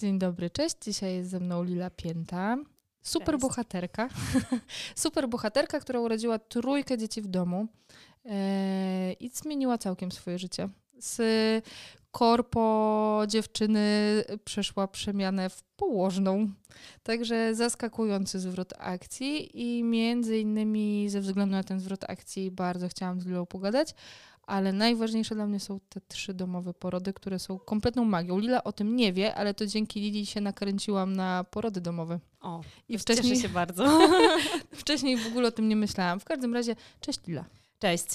Dzień dobry, cześć. Dzisiaj jest ze mną Lila Pięta. Super Cześć. bohaterka. Super bohaterka, która urodziła trójkę dzieci w domu e, i zmieniła całkiem swoje życie. Z korpo dziewczyny przeszła przemianę w położną. Także zaskakujący zwrot akcji i między innymi ze względu na ten zwrot akcji bardzo chciałam z Lilą pogadać, ale najważniejsze dla mnie są te trzy domowe porody, które są kompletną magią. Lila o tym nie wie, ale to dzięki Lili się nakręciłam na porody domowe. O, I wcześniej się bardzo. wcześniej w ogóle o tym nie myślałam. W każdym razie, cześć Lila. Cześć.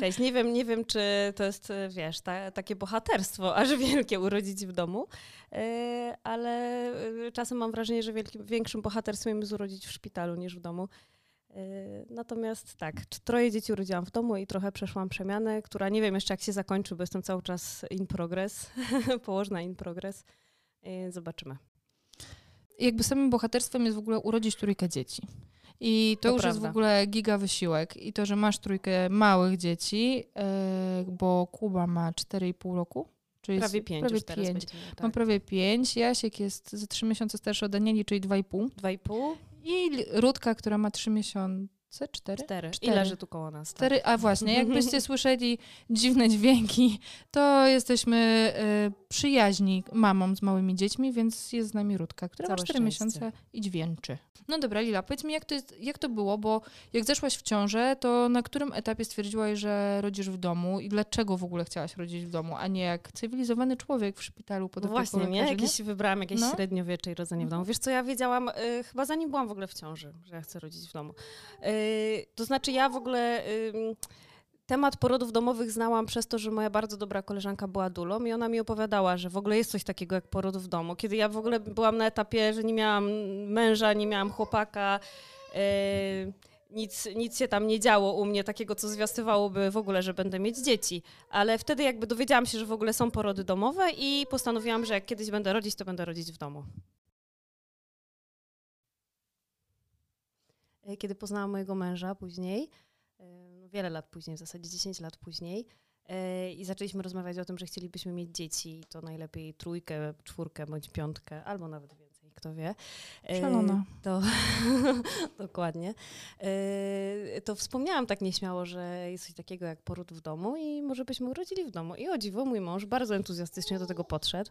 Cześć. Nie wiem, nie wiem, czy to jest, wiesz, ta, takie bohaterstwo, aż wielkie urodzić w domu, e, ale e, czasem mam wrażenie, że wielkim, większym bohaterstwem jest urodzić w szpitalu niż w domu. E, Natomiast tak, troje dzieci urodziłam w domu i trochę przeszłam przemianę, która nie wiem jeszcze jak się zakończy, bo jestem cały czas in progress, położna in progress. E, Zobaczymy. Jakby samym bohaterstwem jest w ogóle urodzić trójkę dzieci. I to, To już jest w prawda. ogóle giga wysiłek. I to, że masz trójkę małych dzieci, e, bo Kuba ma 4,5 roku. Czyli Prawie jest pięć prawie już teraz pięć. będziemy. Mam Tak. prawie pięć. Jasiek jest ze 3 miesiące starszy od Danieli, czyli 2,5. Dwa i Rudka, która ma 3 miesiące, 4? Cztery. Cztery. I leży tu koło nas. tak. Cztery, a właśnie, jakbyście słyszeli dziwne dźwięki, to jesteśmy e, przyjaźni mamom z małymi dziećmi, więc jest z nami Rudka, która ma Całe 4 szczęście. miesiące i dźwięczy. No dobra, Lila, powiedz mi, jak to, jest, jak to było, bo jak zeszłaś w ciążę, to na którym etapie stwierdziłaś, że rodzisz w domu i dlaczego w ogóle chciałaś rodzić w domu, a nie jak cywilizowany człowiek w szpitalu pod opieką właśnie, nie? Jakieś wybrałam jakieś No. średniowiecze i rodzenie w domu. Wiesz co, ja wiedziałam, y, chyba zanim byłam w ogóle w ciąży, że ja chcę rodzić w domu. Y, to znaczy ja w ogóle... Temat porodów domowych znałam przez to, że moja bardzo dobra koleżanka była dulą i ona mi opowiadała, że w ogóle jest coś takiego jak poród w domu. Kiedy ja w ogóle byłam na etapie, że nie miałam męża, nie miałam chłopaka, y, nic, nic się tam nie działo u mnie takiego, co zwiastywałoby w ogóle, że będę mieć dzieci. Ale wtedy jakby dowiedziałam się, że w ogóle są porody domowe i postanowiłam, że jak kiedyś będę rodzić, to będę rodzić w domu. Kiedy poznałam mojego męża później, e, no wiele lat później, w zasadzie 10 lat później, e, i zaczęliśmy rozmawiać o tym, że chcielibyśmy mieć dzieci, to najlepiej trójkę, czwórkę bądź piątkę, albo nawet więcej, kto wie. E, Szalona. To dokładnie. E, To wspomniałam tak nieśmiało, że jest coś takiego jak poród w domu i może byśmy urodzili w domu. I o dziwo, mój mąż bardzo entuzjastycznie do tego podszedł.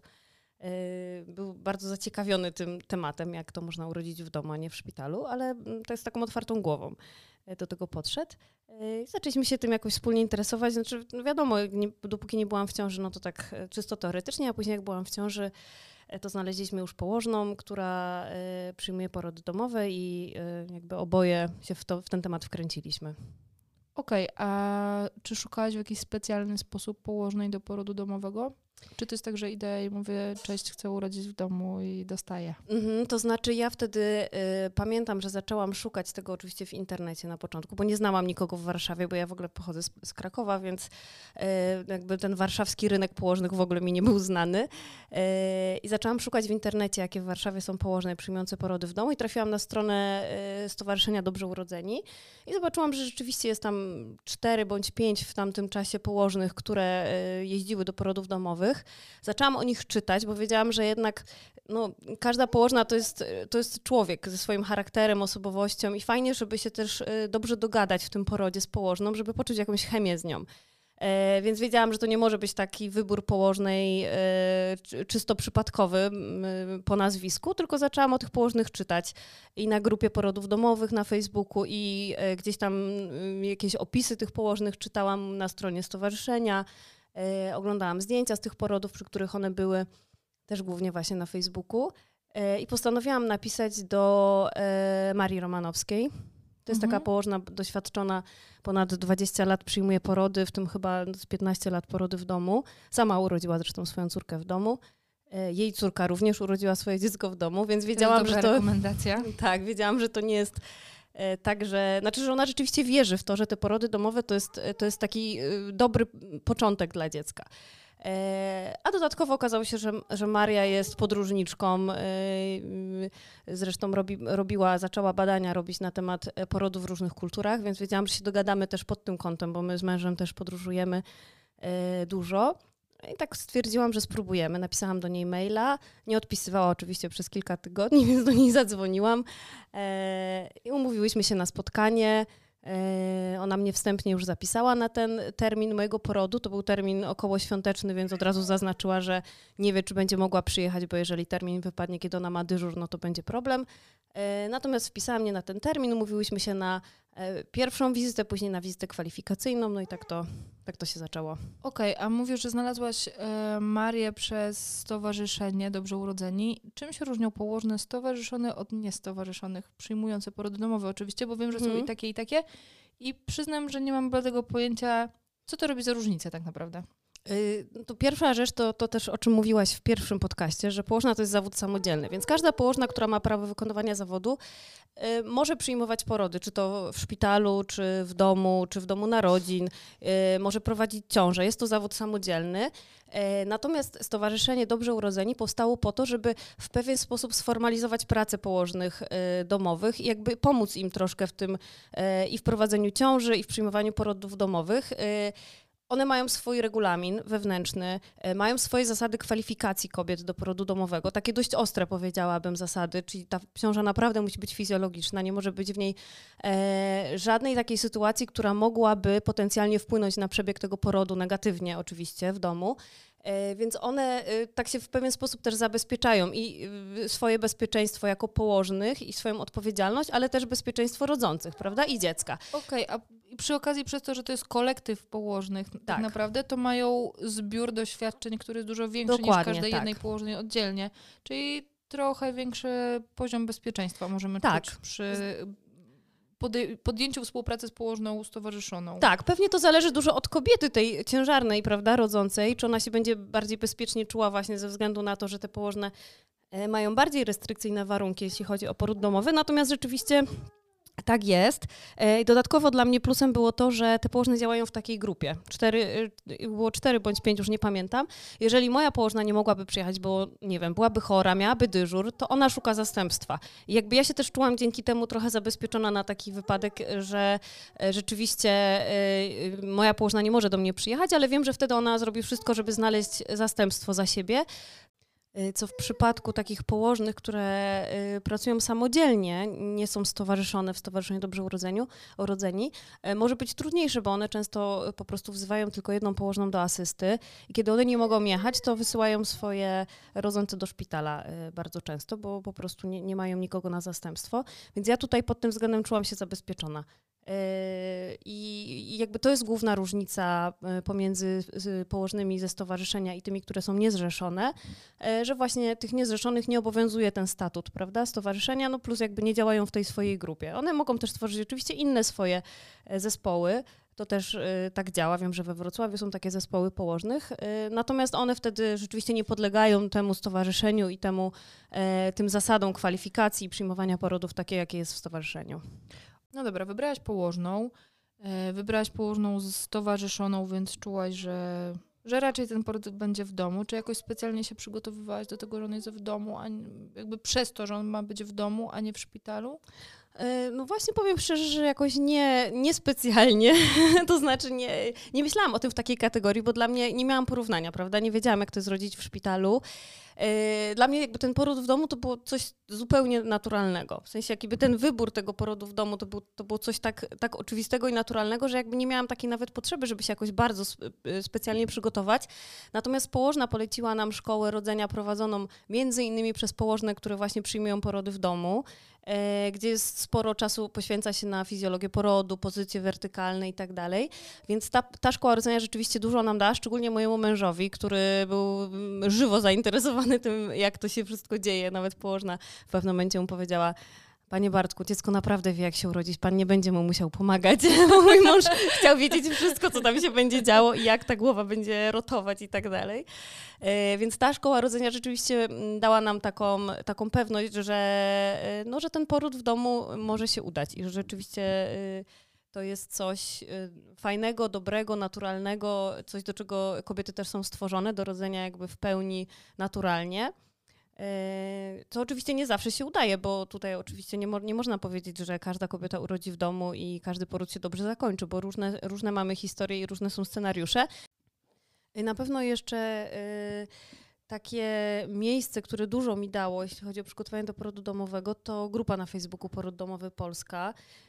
E, Był bardzo zaciekawiony tym tematem, jak to można urodzić w domu, a nie w szpitalu, ale mm, to jest taką otwartą głową e, do tego podszedł. I Zaczęliśmy się tym jakoś wspólnie interesować. Znaczy, no wiadomo, nie, dopóki nie byłam w ciąży, no to tak e, czysto teoretycznie, a później jak byłam w ciąży, e, to znaleźliśmy już położną, która przyjmuje porody domowe i jakby oboje się w, to, w ten temat wkręciliśmy. Okej, a czy szukałaś w jakiś specjalny sposób położnej do porodu domowego? Czy to jest tak, że idę i mówię, cześć, chcę urodzić w domu i dostaję? Mhm, to znaczy ja wtedy y, pamiętam, że zaczęłam szukać tego oczywiście w internecie na początku, bo nie znałam nikogo w Warszawie, bo ja w ogóle pochodzę z, z Krakowa, więc y, jakby ten warszawski rynek położnych w ogóle mi nie był znany. Y, I zaczęłam szukać w internecie, jakie w Warszawie są położne przyjmujące porody w domu i trafiłam na stronę y, Stowarzyszenia Dobrze Urodzeni i zobaczyłam, że rzeczywiście jest tam cztery bądź pięć w tamtym czasie położnych, które y, jeździły do porodów domowych. Zaczęłam o nich czytać, bo wiedziałam, że jednak no, każda położna to jest, to jest człowiek ze swoim charakterem, osobowością i fajnie, żeby się też y, dobrze dogadać w tym porodzie z położną, żeby poczuć jakąś chemię z nią. E, więc wiedziałam, że to nie może być taki wybór położnej e, czy- czysto przypadkowy m, po nazwisku, tylko zaczęłam o tych położnych czytać i na grupie porodów domowych na Facebooku i e, gdzieś tam jakieś opisy tych położnych czytałam na stronie stowarzyszenia. E, oglądałam zdjęcia z tych porodów, przy których one były, też głównie właśnie na Facebooku. E, I postanowiłam napisać do e, Marii Romanowskiej. To jest Mhm. taka położna, doświadczona, ponad 20 lat przyjmuje porody, w tym chyba z 15 lat porody w domu. Sama urodziła zresztą swoją córkę w domu. Jej córka również urodziła swoje dziecko w domu, więc wiedziałam, to jest że to rekomendacja. tak, wiedziałam, że to nie jest e, tak, że, znaczy, że ona rzeczywiście wierzy w to, że te porody domowe to jest, to jest taki e, dobry początek dla dziecka. E, A dodatkowo okazało się, że, że Maria jest podróżniczką. e, Zresztą robi, robiła, zaczęła badania robić na temat porodów w różnych kulturach, więc wiedziałam, że się dogadamy też pod tym kątem, bo my z mężem też podróżujemy dużo. I tak stwierdziłam, że spróbujemy. Napisałam do niej maila. Nie odpisywała oczywiście przez kilka tygodni, więc do niej zadzwoniłam. E, I umówiłyśmy się na spotkanie. E, ona mnie wstępnie już zapisała na ten termin mojego porodu. To był termin około świąteczny, więc od razu zaznaczyła, że nie wie, czy będzie mogła przyjechać, bo jeżeli termin wypadnie, kiedy ona ma dyżur, no to będzie problem. E, natomiast wpisała mnie na ten termin, umówiłyśmy się na pierwszą wizytę, później na wizytę kwalifikacyjną, no i tak to, tak to się zaczęło. Okej, okay, a mówisz, że znalazłaś e, Marię przez Stowarzyszenie Dobrze Urodzeni. Czym się różnią położne stowarzyszone od niestowarzyszonych, przyjmujące porody domowe oczywiście, bo wiem, że są mm. i takie, i takie. I przyznam, że nie mam tego pojęcia, co to robi za różnicę tak naprawdę. Y, to pierwsza rzecz to, to też, o czym mówiłaś w pierwszym podcaście, że położna to jest zawód samodzielny, więc każda położna, która ma prawo wykonywania zawodu, y, może przyjmować porody, czy to w szpitalu, czy w domu, czy w domu narodzin, y, może prowadzić ciążę. Jest to zawód samodzielny. Natomiast Stowarzyszenie Dobrze Urodzeni powstało po to, żeby w pewien sposób sformalizować pracę położnych domowych i jakby pomóc im troszkę w tym i w prowadzeniu ciąży, i w przyjmowaniu porodów domowych. One mają swój regulamin wewnętrzny, e, mają swoje zasady kwalifikacji kobiet do porodu domowego, takie dość ostre powiedziałabym zasady, czyli ta ciąża naprawdę musi być fizjologiczna, nie może być w niej e, żadnej takiej sytuacji, która mogłaby potencjalnie wpłynąć na przebieg tego porodu negatywnie oczywiście w domu. E, więc one e, tak się w pewien sposób też zabezpieczają i swoje bezpieczeństwo jako położnych i swoją odpowiedzialność, ale też bezpieczeństwo rodzących, prawda? I dziecka. Okej, okay, a przy okazji przez to, że to jest kolektyw położnych tak, tak naprawdę, to mają zbiór doświadczeń, który jest dużo większy Dokładnie, niż każdej tak. jednej położnej oddzielnie. Czyli trochę większy poziom bezpieczeństwa możemy tak. czuć przy podjęciu współpracy z położną stowarzyszoną. Tak, pewnie to zależy dużo od kobiety tej ciężarnej, prawda, rodzącej, czy ona się będzie bardziej bezpiecznie czuła właśnie ze względu na to, że te położne e, mają bardziej restrykcyjne warunki, jeśli chodzi o poród domowy, natomiast rzeczywiście tak jest. E, dodatkowo dla mnie plusem było to, że te położne działają w takiej grupie. Cztery, e, było cztery bądź pięć, już nie pamiętam. Jeżeli moja położna nie mogłaby przyjechać, bo nie wiem, byłaby chora, miałaby dyżur, to ona szuka zastępstwa. I jakby ja się też czułam dzięki temu trochę zabezpieczona na taki wypadek, że e, rzeczywiście moja położna nie może do mnie przyjechać, ale wiem, że wtedy ona zrobi wszystko, żeby znaleźć zastępstwo za siebie. Y, co w przypadku takich położnych, które y, pracują samodzielnie, nie są stowarzyszone w Stowarzyszeniu Dobrze Urodzeniu, Urodzeni, y, może być trudniejsze, bo one często po prostu wzywają tylko jedną położną do asysty i kiedy one nie mogą jechać, to wysyłają swoje rodzące do szpitala bardzo często, bo po prostu nie, nie mają nikogo na zastępstwo. Więc ja tutaj pod tym względem czułam się zabezpieczona. I jakby to jest główna różnica e, pomiędzy położnymi ze stowarzyszenia i tymi, które są niezrzeszone, e, że właśnie tych niezrzeszonych nie obowiązuje ten statut, prawda, stowarzyszenia, no plus jakby nie działają w tej swojej grupie. One mogą też stworzyć oczywiście inne swoje zespoły, to też tak działa. Wiem, że we Wrocławiu są takie zespoły położnych. natomiast one wtedy rzeczywiście nie podlegają temu stowarzyszeniu i temu, tym zasadom kwalifikacji i przyjmowania porodów takie, jakie jest w stowarzyszeniu. No dobra, wybrałaś położną. E, wybrałaś położną stowarzyszoną, więc czułaś, że, że raczej ten poród będzie w domu. Czy jakoś specjalnie się przygotowywałaś do tego, że on jest w domu, a jakby przez to, że on ma być w domu, a nie w szpitalu? E, no właśnie powiem szczerze, że jakoś nie, niespecjalnie, to znaczy nie, nie myślałam o tym w takiej kategorii, bo dla mnie nie miałam porównania, prawda? Nie wiedziałam, jak to jest rodzić w szpitalu. E, dla mnie jakby ten poród w domu to było coś zupełnie naturalnego. W sensie jakby ten wybór tego porodu w domu to, był, to było coś tak, tak oczywistego i naturalnego, że jakby nie miałam takiej nawet potrzeby, żeby się jakoś bardzo e, specjalnie przygotować. Natomiast położna poleciła nam szkołę rodzenia prowadzoną między innymi przez położne, które właśnie przyjmują porody w domu. E, gdzie jest sporo czasu poświęca się na fizjologię porodu, pozycje wertykalne i tak dalej. Więc ta, ta szkoła rodzenia rzeczywiście dużo nam da, szczególnie mojemu mężowi, który był mm, żywo zainteresowany tym, jak to się wszystko dzieje. Nawet położna w pewnym momencie mu powiedziała, Panie Bartku, dziecko naprawdę wie, jak się urodzić. Pan nie będzie mu musiał pomagać. Mój mąż chciał wiedzieć wszystko, co tam się będzie działo i jak ta głowa będzie rotować i tak dalej. E, więc ta szkoła rodzenia rzeczywiście mm, dała nam taką, taką pewność, że, e, no, że ten poród w domu może się udać i że rzeczywiście e, to jest coś fajnego, dobrego, naturalnego, coś, do czego kobiety też są stworzone, do rodzenia jakby w pełni naturalnie. To oczywiście nie zawsze się udaje, bo tutaj oczywiście nie, mo nie można powiedzieć, że każda kobieta urodzi w domu i każdy poród się dobrze zakończy, bo różne, różne mamy historie i różne są scenariusze. Na pewno jeszcze y, takie miejsce, które dużo mi dało, jeśli chodzi o przygotowanie do porodu domowego, to grupa na Facebooku Poród Domowy Polska, y,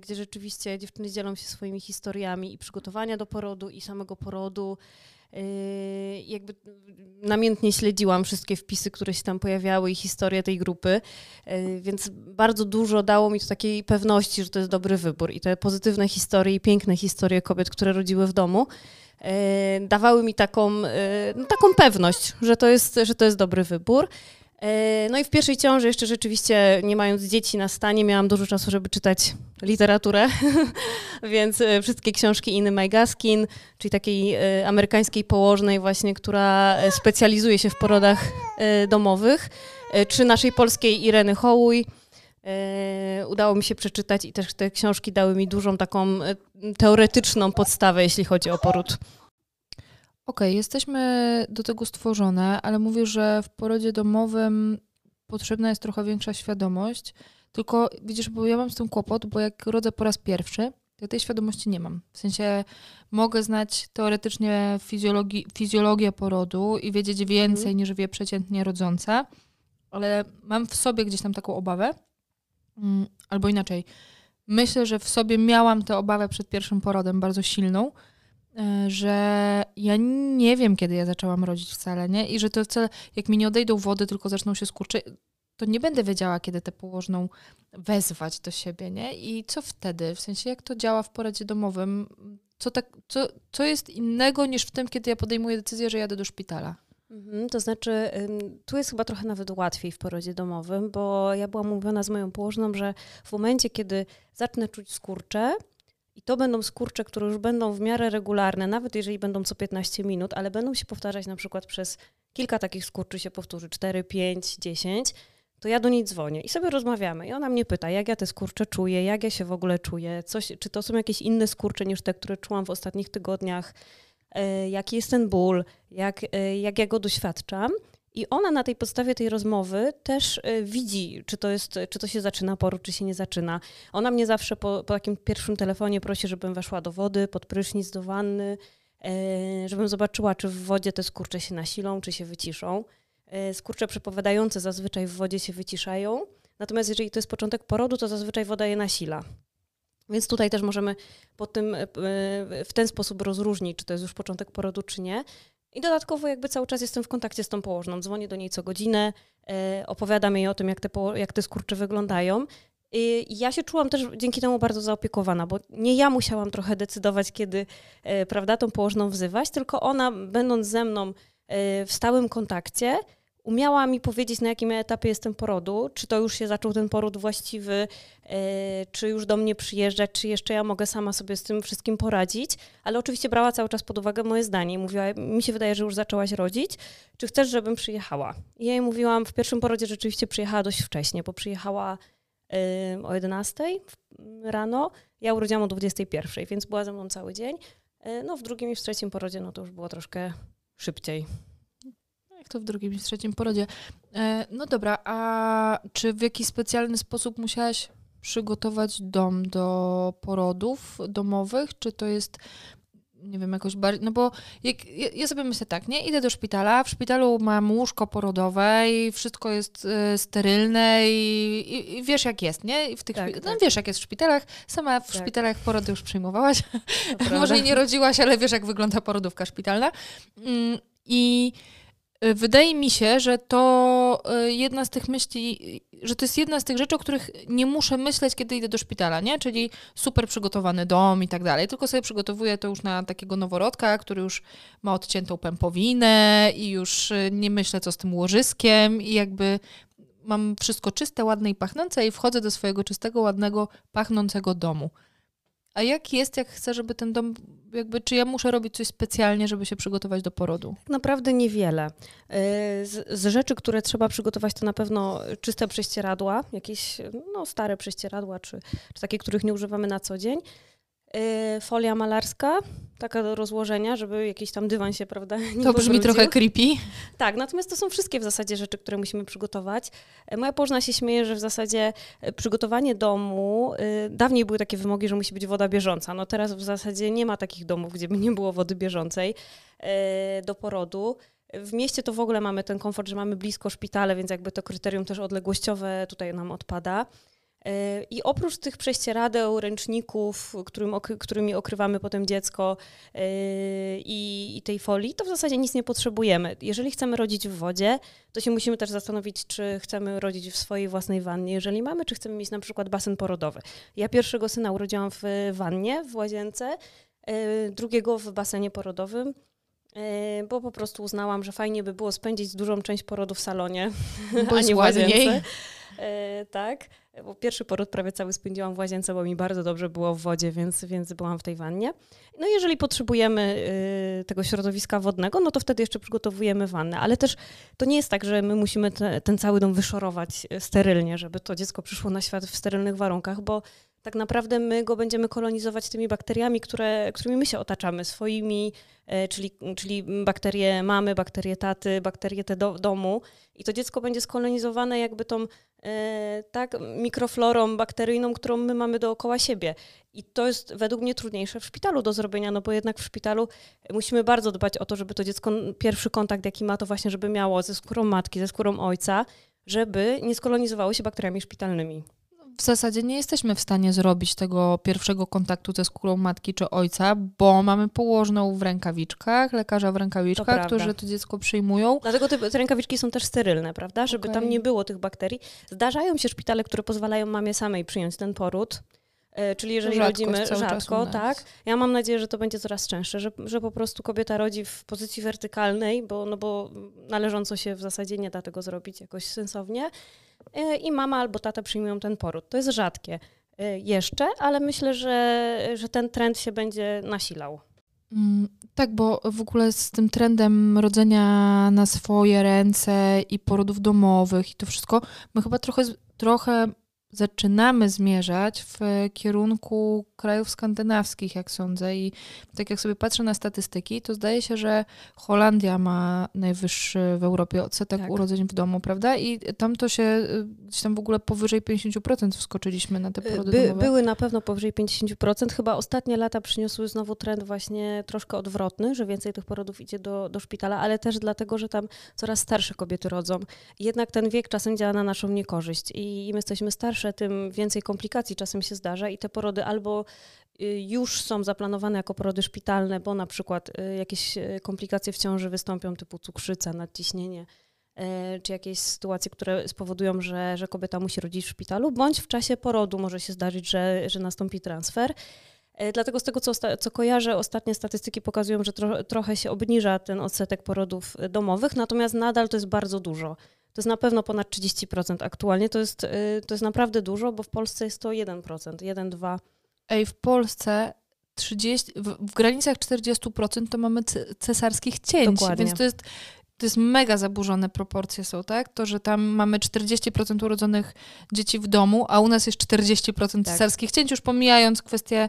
gdzie rzeczywiście dziewczyny dzielą się swoimi historiami i przygotowania do porodu, i samego porodu. Y, jakby namiętnie śledziłam wszystkie wpisy, które się tam pojawiały i historię tej grupy, y, więc bardzo dużo dało mi to takiej pewności, że to jest dobry wybór i te pozytywne historie i piękne historie kobiet, które rodziły w domu, dawały mi taką, no, taką pewność, że to, jest, że to jest dobry wybór. E, no i w pierwszej ciąży jeszcze rzeczywiście, nie mając dzieci na stanie, miałam dużo czasu, żeby czytać literaturę, więc e, wszystkie książki Iny Majgaskin, czyli takiej e, amerykańskiej położnej właśnie, która specjalizuje się w porodach domowych, czy naszej polskiej Ireny Hołuj. Udało mi się przeczytać i też te książki dały mi dużą taką teoretyczną podstawę, jeśli chodzi o poród. Okej, jesteśmy do tego stworzone, ale mówię, że w porodzie domowym potrzebna jest trochę większa świadomość. Tylko widzisz, bo ja mam z tym kłopot, bo jak rodzę po raz pierwszy, to ja tej świadomości nie mam. W sensie mogę znać teoretycznie fizjologi fizjologię porodu i wiedzieć więcej mm. niż wie przeciętnie rodząca, ale mam w sobie gdzieś tam taką obawę, mm, albo inaczej. Myślę, że w sobie miałam tę obawę przed pierwszym porodem bardzo silną, że ja nie wiem, kiedy ja zaczęłam rodzić wcale, nie? I że to wcale, jak mi nie odejdą wody, tylko zaczną się skurczyć, to nie będę wiedziała, kiedy tę położną wezwać do siebie, nie? I co wtedy? W sensie, jak to działa w poradzie domowym? Co, tak, co, co jest innego niż w tym, kiedy ja podejmuję decyzję, że jadę do szpitala? Mhm, to znaczy, tu jest chyba trochę nawet łatwiej w porodzie domowym, bo ja byłam mówiona z moją położną, że w momencie, kiedy zacznę czuć skurcze, i to będą skurcze, które już będą w miarę regularne, nawet jeżeli będą co 15 minut, ale będą się powtarzać na przykład przez kilka takich skurczy się powtórzy, 4, 5, 10, to ja do niej dzwonię i sobie rozmawiamy. I ona mnie pyta, jak ja te skurcze czuję, jak ja się w ogóle czuję, coś, czy to są jakieś inne skurcze niż te, które czułam w ostatnich tygodniach, e, jaki jest ten ból, jak, e, jak ja go doświadczam. I ona na tej podstawie tej rozmowy też y, widzi, czy to, jest, czy to się zaczyna poród, czy się nie zaczyna. Ona mnie zawsze po, po takim pierwszym telefonie prosi, żebym weszła do wody, pod prysznic, do wanny, e, żebym zobaczyła, czy w wodzie te skurcze się nasilą, czy się wyciszą. E, skurcze przepowiadające zazwyczaj w wodzie się wyciszają, natomiast jeżeli to jest początek porodu, to zazwyczaj woda je nasila. Więc tutaj też możemy po tym, e, w ten sposób rozróżnić, czy to jest już początek porodu, czy nie. I dodatkowo jakby cały czas jestem w kontakcie z tą położną. Dzwonię do niej co godzinę, e, opowiadam jej o tym, jak te, jak te skurcze wyglądają. I ja się czułam też dzięki temu bardzo zaopiekowana, bo nie ja musiałam trochę decydować, kiedy e, prawda, tą położną wzywać, tylko ona, będąc ze mną e, w stałym kontakcie, umiała mi powiedzieć, na jakim etapie jestem porodu, czy to już się zaczął ten poród właściwy, yy, czy już do mnie przyjeżdżać, czy jeszcze ja mogę sama sobie z tym wszystkim poradzić, ale oczywiście brała cały czas pod uwagę moje zdanie. Mówiła, mi się wydaje, że już zaczęłaś rodzić, czy chcesz, żebym przyjechała? I ja jej mówiłam, w pierwszym porodzie rzeczywiście przyjechała dość wcześnie, bo przyjechała yy, o 11 rano, ja urodziłam o 21, więc była ze mną cały dzień. Yy, no w drugim i w trzecim porodzie, no to już było troszkę szybciej to w drugim i trzecim porodzie. E, no dobra, a czy w jakiś specjalny sposób musiałaś przygotować dom do porodów domowych? Czy to jest nie wiem, jakoś bardziej, no bo jak, ja sobie myślę tak, nie, idę do szpitala, w szpitalu mam łóżko porodowe i wszystko jest y, sterylne i, i, i, wiesz jak jest, nie? I w tych tak, no tak. wiesz jak jest w szpitalach, sama w tak. szpitalach porody już przyjmowałaś, może nie rodziłaś, ale wiesz jak wygląda porodówka szpitalna mm, i wydaje mi się, że to y, jedna z tych myśli, że to jest jedna z tych rzeczy, o których nie muszę myśleć, kiedy idę do szpitala, nie? Czyli super przygotowany dom i tak dalej. Tylko sobie przygotowuję to już na takiego noworodka, który już ma odciętą pępowinę i już y, nie myślę, co z tym łożyskiem i jakby mam wszystko czyste, ładne i pachnące i wchodzę do swojego czystego, ładnego, pachnącego domu. A jak jest, jak chcę, żeby ten dom, jakby, czy ja muszę robić coś specjalnie, żeby się przygotować do porodu? Tak naprawdę niewiele. Y, z, z rzeczy, które trzeba przygotować, to na pewno czyste prześcieradła, jakieś no, stare prześcieradła, czy, czy takie, których nie używamy na co dzień. Yy, folia malarska, taka do rozłożenia, żeby jakiś tam dywan się, prawda, nie To brzmi trochę creepy. Tak, natomiast to są wszystkie w zasadzie rzeczy, które musimy przygotować. E, Moja położna się śmieje, że w zasadzie e, przygotowanie domu, y, dawniej były takie wymogi, że musi być woda bieżąca. No teraz w zasadzie nie ma takich domów, gdzie by nie było wody bieżącej e, do porodu. W mieście to w ogóle mamy ten komfort, że mamy blisko szpitale, więc jakby to kryterium też odległościowe tutaj nam odpada. E, I oprócz tych prześcieradeł, ręczników, którym, którymi okrywamy potem dziecko e, i, tej folii, to w zasadzie nic nie potrzebujemy. Jeżeli chcemy rodzić w wodzie, to się musimy też zastanowić, czy chcemy rodzić w swojej własnej wannie, jeżeli mamy, czy chcemy mieć na przykład basen porodowy. Ja pierwszego syna urodziłam w wannie, w łazience, e, drugiego w basenie porodowym. Bo po prostu uznałam, że fajnie by było spędzić dużą część porodu w salonie, Bo a nie w łazience. ładniej. Tak, bo pierwszy poród prawie cały spędziłam w łazience, bo mi bardzo dobrze było w wodzie, więc, więc byłam w tej wannie. No jeżeli potrzebujemy y, tego środowiska wodnego, no to wtedy jeszcze przygotowujemy wannę. Ale też to nie jest tak, że my musimy te, ten cały dom wyszorować y, sterylnie, żeby to dziecko przyszło na świat w sterylnych warunkach, bo tak naprawdę my go będziemy kolonizować tymi bakteriami, które, którymi my się otaczamy, swoimi, e, czyli, czyli bakterie mamy, bakterie taty, bakterie te do, domu. I to dziecko będzie skolonizowane jakby tą e, tak mikroflorą bakteryjną, którą my mamy dookoła siebie. I to jest według mnie trudniejsze w szpitalu do zrobienia, no bo jednak w szpitalu musimy bardzo dbać o to, żeby to dziecko, pierwszy kontakt jaki ma, to właśnie, żeby miało ze skórą matki, ze skórą ojca, żeby nie skolonizowało się bakteriami szpitalnymi. W zasadzie nie jesteśmy w stanie zrobić tego pierwszego kontaktu ze skórą matki czy ojca, bo mamy położną w rękawiczkach, lekarza w rękawiczkach, którzy to dziecko przyjmują. Dlatego te, te rękawiczki są też sterylne, prawda? Żeby tam Okej. nie było tych bakterii. Zdarzają się szpitale, które pozwalają mamie samej przyjąć ten poród. E, Czyli jeżeli rzadkość rodzimy rzadko, tak. Ja mam nadzieję, że to będzie coraz częstsze, że, że po prostu kobieta rodzi w pozycji wertykalnej, bo, no bo należąco się w zasadzie nie da tego zrobić jakoś sensownie. E, I mama albo tata przyjmują ten poród. To jest rzadkie e, jeszcze, ale myślę, że, że ten trend się będzie nasilał. Mm, Tak, bo w ogóle z tym trendem rodzenia na swoje ręce i porodów domowych i to wszystko, my chyba trochę, trochę zaczynamy zmierzać w kierunku krajów skandynawskich, jak sądzę. I tak jak sobie patrzę na statystyki, to zdaje się, że Holandia ma najwyższy w Europie odsetek Tak. urodzeń w domu, prawda? I tam to się y, gdzieś tam w ogóle powyżej 50% wskoczyliśmy na te porody By, domowe. były na pewno powyżej 50%. Chyba ostatnie lata przyniosły znowu trend właśnie troszkę odwrotny, że więcej tych porodów idzie do, do szpitala, ale też dlatego, że tam coraz starsze kobiety rodzą. Jednak ten wiek czasem działa na naszą niekorzyść i im jesteśmy starsze, tym więcej komplikacji czasem się zdarza i te porody albo y, już są zaplanowane jako porody szpitalne, bo na przykład y, jakieś y, komplikacje w ciąży wystąpią typu cukrzyca, nadciśnienie, e, czy jakieś sytuacje, które spowodują, że, że kobieta musi rodzić w szpitalu, bądź w czasie porodu może się zdarzyć, że, że nastąpi transfer. E, Dlatego z tego, co, co kojarzę, ostatnie statystyki pokazują, że tro, trochę się obniża ten odsetek porodów domowych, natomiast nadal to jest bardzo dużo. To jest na pewno ponad 30% aktualnie. To jest, e, to jest naprawdę dużo, bo w Polsce jest to 1%, 1-2%. Ej, w Polsce 30, w, w granicach 40% to mamy ce- cesarskich cięć, Dokładnie. więc to jest, to jest mega zaburzone proporcje są, tak? To, że tam mamy 40% urodzonych dzieci w domu, a u nas jest 40% Tak. cesarskich cięć, już pomijając kwestię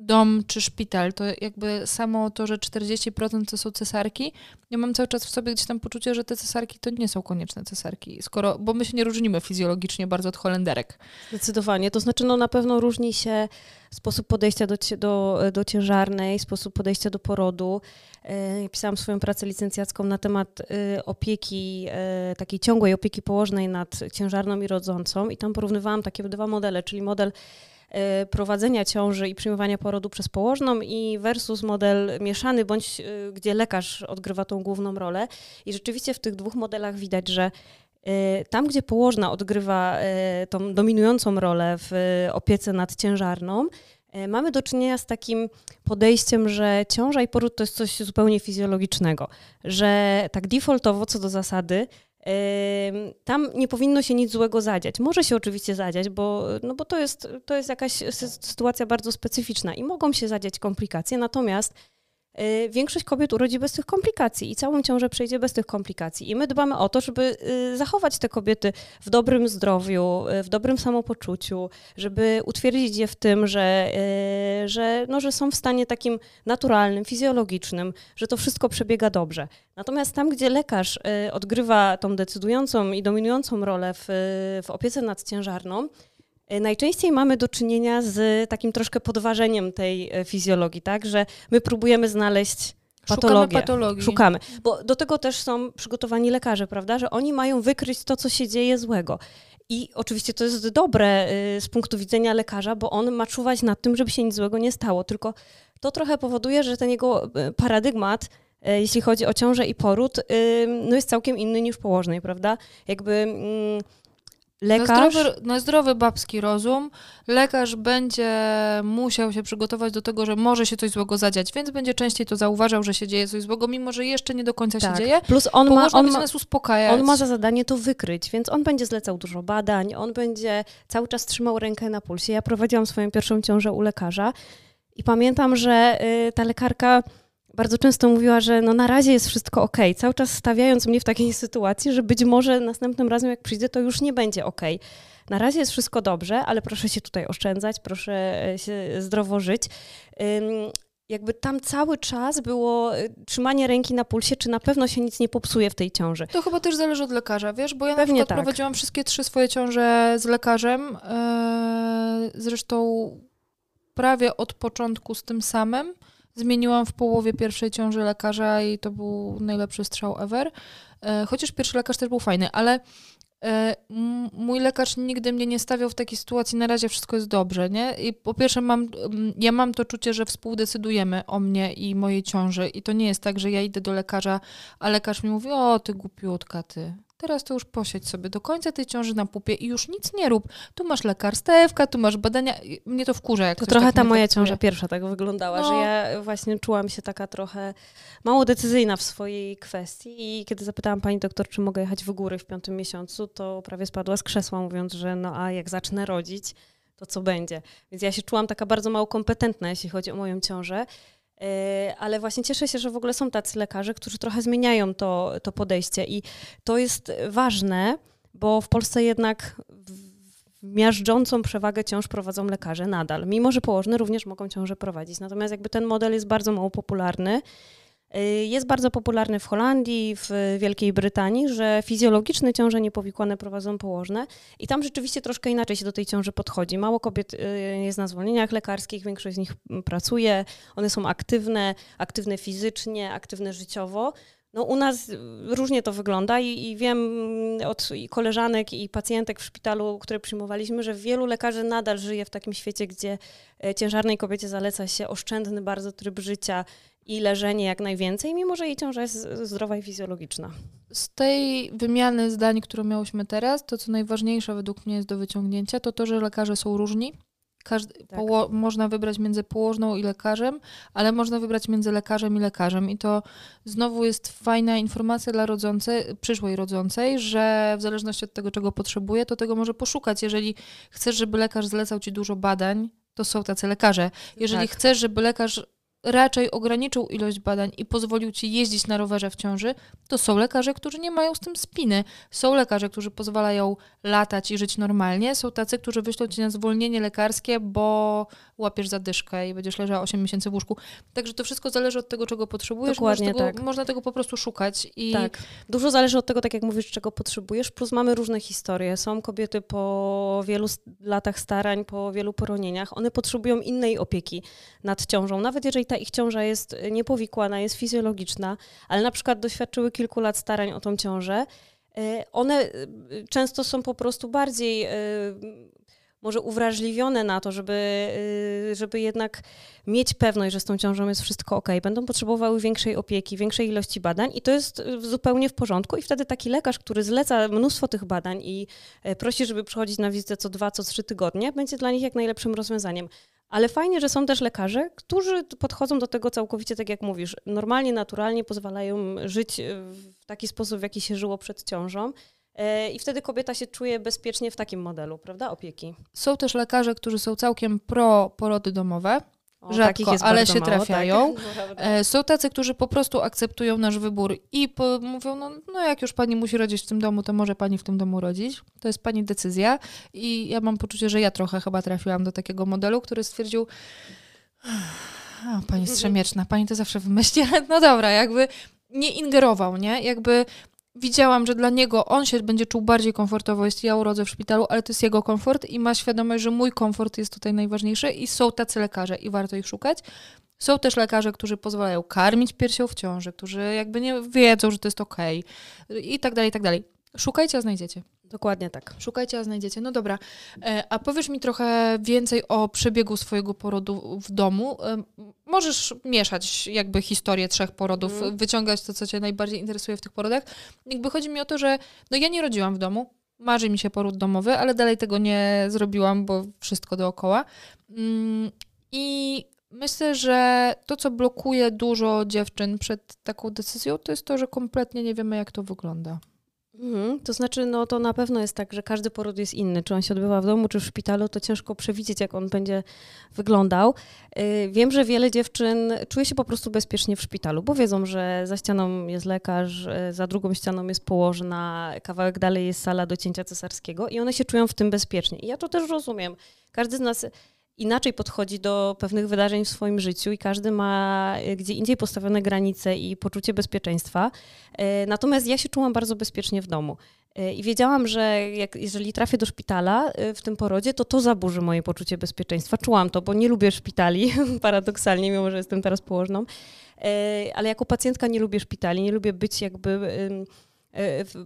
dom czy szpital, to jakby samo to, że 40% to są cesarki, ja mam cały czas w sobie gdzieś tam poczucie, że te cesarki to nie są konieczne cesarki, skoro, bo my się nie różnimy fizjologicznie bardzo od Holenderek. Zdecydowanie. To znaczy, no na pewno różni się sposób podejścia do, do, do ciężarnej, sposób podejścia do porodu. E, Pisałam swoją pracę licencjacką na temat e, opieki, e, takiej ciągłej opieki położnej nad ciężarną i rodzącą i tam porównywałam takie dwa modele, czyli model prowadzenia ciąży i przyjmowania porodu przez położną i versus model mieszany, bądź e, gdzie lekarz odgrywa tą główną rolę. I rzeczywiście w tych dwóch modelach widać, że E, Tam, gdzie położna odgrywa tą dominującą rolę w opiece nad ciężarną, mamy do czynienia z takim podejściem, że ciąża i poród to jest coś zupełnie fizjologicznego, że tak defaultowo co do zasady tam nie powinno się nic złego zadziać. Może się oczywiście zadziać, bo, no bo to, jest, to jest jakaś sy- sytuacja bardzo specyficzna i mogą się zadziać komplikacje, natomiast większość kobiet urodzi bez tych komplikacji i całą ciążę przejdzie bez tych komplikacji. I my dbamy o to, żeby y, zachować te kobiety w dobrym zdrowiu, y, w dobrym samopoczuciu, żeby utwierdzić je w tym, że, że, no, że są w stanie takim naturalnym, fizjologicznym, że to wszystko przebiega dobrze. Natomiast tam, gdzie lekarz odgrywa tą decydującą i dominującą rolę w, w opiece nadciężarną, najczęściej mamy do czynienia z takim troszkę podważeniem tej e, fizjologii, tak, że my próbujemy znaleźć patologię. Szukamy patologii. Szukamy, bo do tego też są przygotowani lekarze, prawda, że oni mają wykryć to, co się dzieje złego. I oczywiście to jest dobre e, z punktu widzenia lekarza, bo on ma czuwać nad tym, żeby się nic złego nie stało. Tylko to trochę powoduje, że ten jego paradygmat, jeśli chodzi o ciążę i poród, no jest całkiem inny niż położnej, prawda? Jakby mm, lekarz... Na zdrowy, na zdrowy babski rozum lekarz będzie musiał się przygotować do tego, że może się coś złego zadziać, więc będzie częściej to zauważał, że się dzieje coś złego, mimo że jeszcze nie do końca tak. się dzieje. Plus on ma, on, ma, nas uspokajać. on ma za zadanie to wykryć, więc on będzie zlecał dużo badań, on będzie cały czas trzymał rękę na pulsie. Ja prowadziłam swoją pierwszą ciążę u lekarza i pamiętam, że y, ta lekarka bardzo często mówiła, że no na razie jest wszystko ok, cały czas stawiając mnie w takiej sytuacji, że być może następnym razem jak przyjdę, to już nie będzie ok. Na razie jest wszystko dobrze, ale proszę się tutaj oszczędzać, proszę e, się zdrowo żyć. Jakby tam cały czas było e, trzymanie ręki na pulsie, czy na pewno się nic nie popsuje w tej ciąży. To chyba też zależy od lekarza, wiesz, bo ja Pewnie na przykład tak. prowadziłam wszystkie trzy swoje ciąże z lekarzem, e, zresztą prawie od początku z tym samym. Zmieniłam w połowie pierwszej ciąży lekarza i to był najlepszy strzał ever. E, chociaż pierwszy lekarz też był fajny, ale e, mój lekarz nigdy mnie nie stawiał w takiej sytuacji, na razie wszystko jest dobrze, nie? I po pierwsze mam, ja mam to czucie, że współdecydujemy o mnie i mojej ciąży i to nie jest tak, że ja idę do lekarza, a lekarz mi mówi, o ty głupiutka ty, Teraz to już posiedź sobie do końca tej ciąży na pupie i już nic nie rób. Tu masz lekarstewka, tu masz badania. Mnie to wkurza, jak To trochę tak ta moja ciąża pierwsza tak wyglądała, no. że ja właśnie czułam się taka trochę mało decyzyjna w swojej kwestii i kiedy zapytałam pani doktor, czy mogę jechać w góry w piątym miesiącu, to prawie spadła z krzesła, mówiąc, że no a jak zacznę rodzić, to co będzie. Więc ja się czułam taka bardzo mało kompetentna, jeśli chodzi o moją ciążę. E, ale właśnie cieszę się, że w ogóle są tacy lekarze, którzy trochę zmieniają to, to podejście i to jest ważne, bo w Polsce jednak miażdżącą przewagę ciąż prowadzą lekarze nadal, mimo że położne również mogą ciąże prowadzić. Natomiast jakby ten model jest bardzo mało popularny jest bardzo popularny w Holandii, w Wielkiej Brytanii, że fizjologiczne ciąże niepowikłane prowadzą położne i tam rzeczywiście troszkę inaczej się do tej ciąży podchodzi. Mało kobiet y, jest na zwolnieniach lekarskich, większość z nich pracuje, one są aktywne, aktywne fizycznie, aktywne życiowo. No, u nas różnie to wygląda i, i wiem od koleżanek i pacjentek w szpitalu, które przyjmowaliśmy, że wielu lekarzy nadal żyje w takim świecie, gdzie ciężarnej kobiecie zaleca się oszczędny bardzo tryb życia, i leżenie jak najwięcej, mimo że jej ciąża jest zdrowa i fizjologiczna. Z tej wymiany zdań, którą miałyśmy teraz, to co najważniejsze według mnie jest do wyciągnięcia, to to, że lekarze są różni. Każdy, tak. można wybrać między położną i lekarzem, ale można wybrać między lekarzem i lekarzem. I to znowu jest fajna informacja dla rodzącej, przyszłej rodzącej, że w zależności od tego, czego potrzebuje, to tego może poszukać. Jeżeli chcesz, żeby lekarz zlecał ci dużo badań, to są tacy lekarze. Jeżeli tak. chcesz, żeby lekarz raczej ograniczył ilość badań i pozwolił ci jeździć na rowerze w ciąży, to są lekarze, którzy nie mają z tym spiny. Są lekarze, którzy pozwalają latać i żyć normalnie. Są tacy, którzy wyślą ci na zwolnienie lekarskie, bo łapiesz zadyszkę i będziesz leżała 8 miesięcy w łóżku. Także to wszystko zależy od tego, czego potrzebujesz. Dokładnie tego, tak. Można tego po prostu szukać. I... Tak. Dużo zależy od tego, tak jak mówisz, czego potrzebujesz, plus mamy różne historie. Są kobiety po wielu latach starań, po wielu poronieniach. One potrzebują innej opieki nad ciążą. Nawet jeżeli ta ich ciąża jest niepowikłana, jest fizjologiczna, ale na przykład doświadczyły kilku lat starań o tą ciążę, e, one e, często są po prostu bardziej może uwrażliwione na to, żeby, żeby jednak mieć pewność, że z tą ciążą jest wszystko ok. Będą potrzebowały większej opieki, większej ilości badań i to jest zupełnie w porządku. I wtedy taki lekarz, który zleca mnóstwo tych badań i prosi, żeby przychodzić na wizytę co dwa, co trzy tygodnie, będzie dla nich jak najlepszym rozwiązaniem. Ale fajnie, że są też lekarze, którzy podchodzą do tego całkowicie tak jak mówisz, normalnie, naturalnie pozwalają żyć e, w taki sposób, w jaki się żyło przed ciążą. E, I wtedy kobieta się czuje bezpiecznie w takim modelu, prawda, opieki. Są też lekarze, którzy są całkiem pro porody domowe O, rzadko, jest ale się mało, trafiają. Tak? Są tacy, którzy po prostu akceptują nasz wybór i mówią, no, no jak już pani musi rodzić w tym domu, to może pani w tym domu rodzić. To jest pani decyzja. I ja mam poczucie, że ja trochę chyba trafiłam do takiego modelu, który stwierdził, o, pani Strzemieczna, pani to zawsze wymyśli, no dobra, jakby nie ingerował, nie? Jakby widziałam, że dla niego on się będzie czuł bardziej komfortowo, jeśli ja urodzę w szpitalu, ale to jest jego komfort i ma świadomość, że mój komfort jest tutaj najważniejszy i są tacy lekarze i warto ich szukać. Są też lekarze, którzy pozwalają karmić piersią w ciąży, którzy jakby nie wiedzą, że to jest okej i tak dalej, i tak dalej. Szukajcie, a znajdziecie. Dokładnie tak. Szukajcie, a znajdziecie. No dobra. E, a powiesz mi trochę więcej o przebiegu swojego porodu w domu. Możesz mieszać jakby historię trzech porodów, Mhm. wyciągać to, co cię najbardziej interesuje w tych porodach. Jakby chodzi mi o to, że no ja nie rodziłam w domu. Marzy mi się poród domowy, ale dalej tego nie zrobiłam, bo wszystko dookoła. Mm, I myślę, że to, co blokuje dużo dziewczyn przed taką decyzją, to jest to, że kompletnie nie wiemy, jak to wygląda. Mhm. To znaczy, no to na pewno jest tak, że każdy poród jest inny. Czy on się odbywa w domu, czy w szpitalu, to ciężko przewidzieć, jak on będzie wyglądał. Yy, Wiem, że wiele dziewczyn czuje się po prostu bezpiecznie w szpitalu, bo wiedzą, że za ścianą jest lekarz, yy, za drugą ścianą jest położna, kawałek dalej jest sala do cięcia cesarskiego i one się czują w tym bezpiecznie. I ja to też rozumiem. Każdy z nas inaczej podchodzi do pewnych wydarzeń w swoim życiu i każdy ma y, gdzie indziej postawione granice i poczucie bezpieczeństwa. E, Natomiast ja się czułam bardzo bezpiecznie w domu. E, I wiedziałam, że jak, jeżeli trafię do szpitala e, w tym porodzie, to to zaburzy moje poczucie bezpieczeństwa. Czułam to, bo nie lubię szpitali, paradoksalnie, mimo że jestem teraz położną. E, Ale jako pacjentka nie lubię szpitali, nie lubię być jakby e,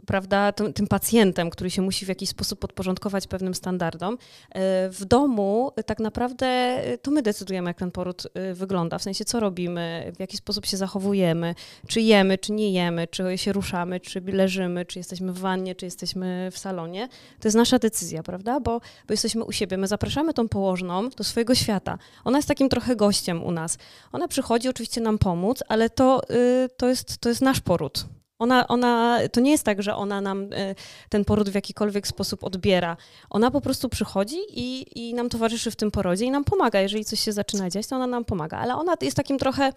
prawda, tym, tym pacjentem, który się musi w jakiś sposób podporządkować pewnym standardom. E, W domu e, tak naprawdę e, to my decydujemy, jak ten poród e, wygląda, w sensie co robimy, w jaki sposób się zachowujemy, czy jemy, czy nie jemy, czy się ruszamy, czy leżymy, czy jesteśmy w wannie, czy jesteśmy w salonie. To jest nasza decyzja, prawda? Bo, bo jesteśmy u siebie. My zapraszamy tą położną do swojego świata. Ona jest takim trochę gościem u nas. Ona przychodzi oczywiście nam pomóc, ale to, y, to, jest, to jest nasz poród. Ona, ona, to nie jest tak, że ona nam y, ten poród w jakikolwiek sposób odbiera. Ona po prostu przychodzi i, i nam towarzyszy w tym porodzie i nam pomaga. Jeżeli coś się zaczyna dziać, to ona nam pomaga. Ale ona jest takim trochę,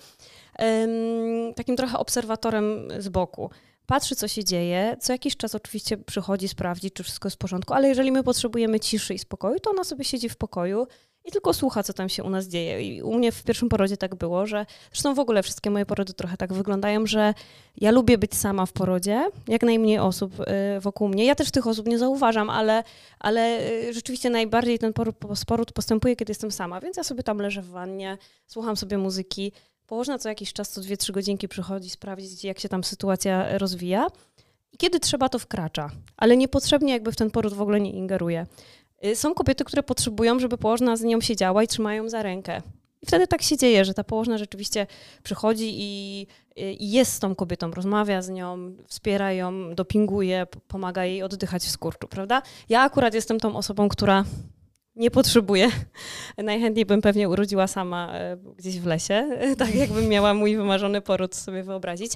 takim trochę obserwatorem z boku. Patrzy, co się dzieje. Co jakiś czas oczywiście przychodzi, sprawdzi, czy wszystko jest w porządku, ale jeżeli my potrzebujemy ciszy i spokoju, to ona sobie siedzi w pokoju i tylko słucha, co tam się u nas dzieje. I u mnie w pierwszym porodzie tak było, że zresztą w ogóle wszystkie moje porody trochę tak wyglądają, że ja lubię być sama w porodzie, jak najmniej osób y, wokół mnie. Ja też tych osób nie zauważam, ale, ale y, rzeczywiście najbardziej ten poród, postępuje, kiedy jestem sama, więc ja sobie tam leżę w wannie, słucham sobie muzyki. Położna co jakiś czas, co 2-3 godzinki przychodzi sprawdzić, jak się tam sytuacja rozwija. I kiedy trzeba, to wkracza, ale niepotrzebnie jakby w ten poród w ogóle nie ingeruje. Y, Są kobiety, które potrzebują, żeby położna z nią siedziała i trzymają za rękę. I wtedy tak się dzieje, że ta położna rzeczywiście przychodzi i, i jest z tą kobietą, rozmawia z nią, wspiera ją, dopinguje, pomaga jej oddychać w skurczu, prawda? Ja akurat jestem tą osobą, która nie potrzebuje. Najchętniej bym pewnie urodziła sama e, gdzieś w lesie, tak jakbym miała mój wymarzony poród sobie wyobrazić.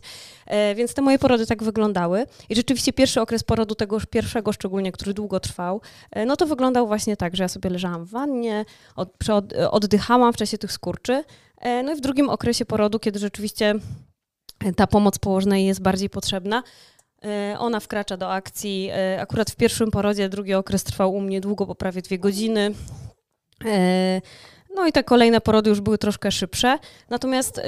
E, Więc te moje porody tak wyglądały. I rzeczywiście pierwszy okres porodu, tego pierwszego szczególnie, który długo trwał, e, no to wyglądał właśnie tak, że ja sobie leżałam w wannie, oddychałam w czasie tych skurczy. No i w drugim okresie porodu, kiedy rzeczywiście ta pomoc położnej jest bardziej potrzebna, ona wkracza do akcji. E, Akurat w pierwszym porodzie drugi okres trwał u mnie długo, bo prawie dwie godziny. E, No i te kolejne porody już były troszkę szybsze. Natomiast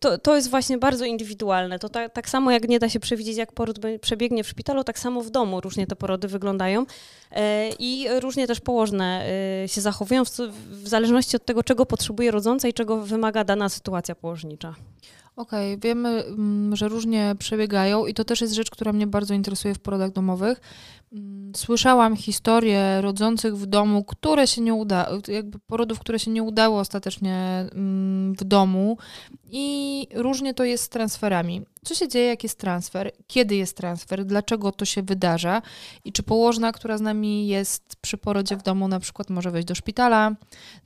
to, to jest właśnie bardzo indywidualne. To ta, tak samo jak nie da się przewidzieć, jak poród przebiegnie w szpitalu, tak samo w domu różnie te porody wyglądają. E, I różnie też położne się zachowują w, w zależności od tego, czego potrzebuje rodząca i czego wymaga dana sytuacja położnicza. Okej, wiemy, mm, że różnie przebiegają i to też jest rzecz, która mnie bardzo interesuje w porodach domowych. Mm, Słyszałam historie rodzących w domu, które się nie udały, jakby porodów, które się nie udały ostatecznie mm, w domu I różnie to jest z transferami. Co się dzieje, jak jest transfer? Kiedy jest transfer? Dlaczego to się wydarza? I czy położna, która z nami jest przy porodzie w domu, na przykład może wejść do szpitala?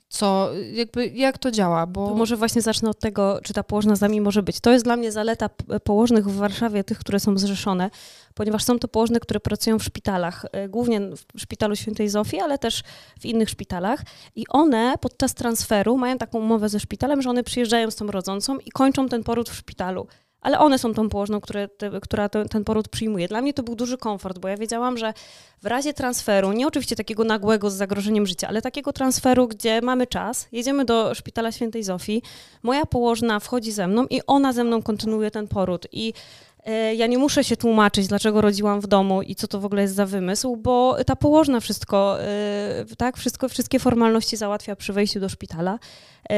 Co, jakby, jak to działa? Bo... To może właśnie zacznę od tego, czy ta położna z nami może być. To jest dla mnie zaleta położnych w Warszawie, tych, które są zrzeszone, ponieważ są to położne, które pracują w szpitalach, e, głównie w szpitalu Świętej Zofii, ale też w innych szpitalach. I one podczas transferu mają taką umowę ze szpitalem, że one przyjeżdżają z tą rodzącą i kończą ten poród w szpitalu ale one są tą położną, które, te, która te, ten poród przyjmuje. Dla mnie to był duży komfort, bo ja wiedziałam, że w razie transferu, nie oczywiście takiego nagłego z zagrożeniem życia, ale takiego transferu, gdzie mamy czas, jedziemy do szpitala świętej Zofii, moja położna wchodzi ze mną i ona ze mną kontynuuje ten poród. I ja nie muszę się tłumaczyć, dlaczego rodziłam w domu i co to w ogóle jest za wymysł, bo ta położna wszystko, e, tak, wszystko, wszystkie formalności załatwia przy wejściu do szpitala. E,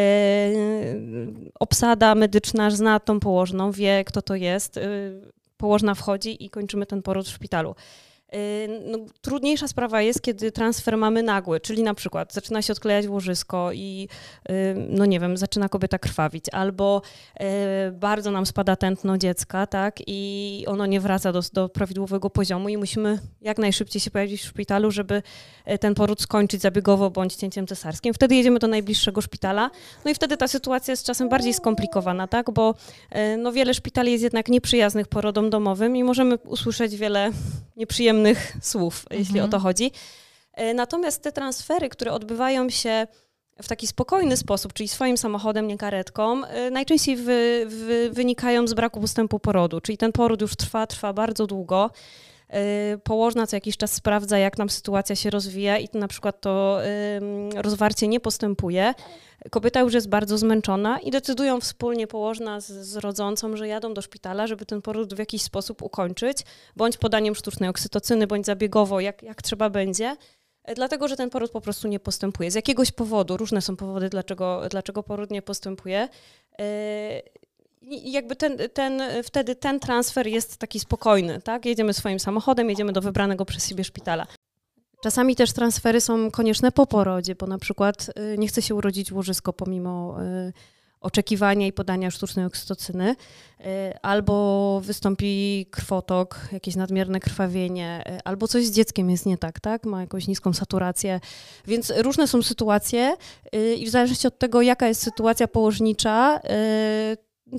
obsada medyczna zna tą położną, wie kto to jest. Położna wchodzi i kończymy ten poród w szpitalu. Y, no, trudniejsza sprawa jest, kiedy transfer mamy nagły, czyli na przykład zaczyna się odklejać łożysko i y, no nie wiem, zaczyna kobieta krwawić, albo y, bardzo nam spada tętno dziecka, tak, i ono nie wraca do, do prawidłowego poziomu i musimy jak najszybciej się pojawić w szpitalu, żeby ten poród skończyć zabiegowo bądź cięciem cesarskim. Wtedy jedziemy do najbliższego szpitala, no i wtedy ta sytuacja jest czasem bardziej skomplikowana, tak, bo no wiele szpitali jest jednak nieprzyjaznych porodom domowym i możemy usłyszeć wiele nieprzyjemnych przyjemnych słów, mhm. jeśli o to chodzi. E, natomiast te transfery, które odbywają się w taki spokojny sposób, czyli swoim samochodem, nie karetką, e, najczęściej wy, wy, wynikają z braku postępu porodu, czyli ten poród już trwa, trwa bardzo długo. E, położna co jakiś czas sprawdza, jak nam sytuacja się rozwija i na przykład to rozwarcie nie postępuje. Kobieta już jest bardzo zmęczona i decydują wspólnie położna z, z rodzącą, że jadą do szpitala, żeby ten poród w jakiś sposób ukończyć, bądź podaniem sztucznej oksytocyny, bądź zabiegowo, jak, jak trzeba będzie e, dlatego że ten poród po prostu nie postępuje. Z jakiegoś powodu, różne są powody, dlaczego, dlaczego poród nie postępuje. I jakby ten, ten, wtedy ten transfer jest taki spokojny, tak? Jedziemy swoim samochodem, jedziemy do wybranego przez siebie szpitala. Czasami też transfery są konieczne po porodzie, bo na przykład y, nie chce się urodzić łożysko pomimo y, oczekiwania i podania sztucznej oksytocyny, y, albo wystąpi krwotok, jakieś nadmierne krwawienie, albo coś z dzieckiem jest nie tak, tak? Ma jakąś niską saturację. Więc różne są sytuacje i w zależności od tego, jaka jest sytuacja położnicza,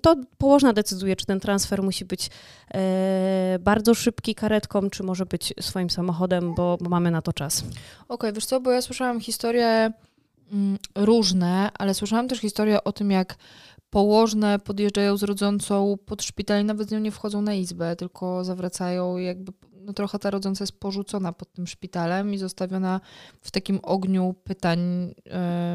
to położna decyduje, czy ten transfer musi być e, bardzo szybki karetką, czy może być swoim samochodem, bo, bo mamy na to czas. Okej, okay, wiesz co, bo ja słyszałam historie mm, różne, ale słyszałam też historię o tym, jak położne podjeżdżają z rodzącą pod szpital i nawet z nią nie wchodzą na izbę, tylko zawracają jakby no trochę ta rodząca jest porzucona pod tym szpitalem i zostawiona w takim ogniu pytań y,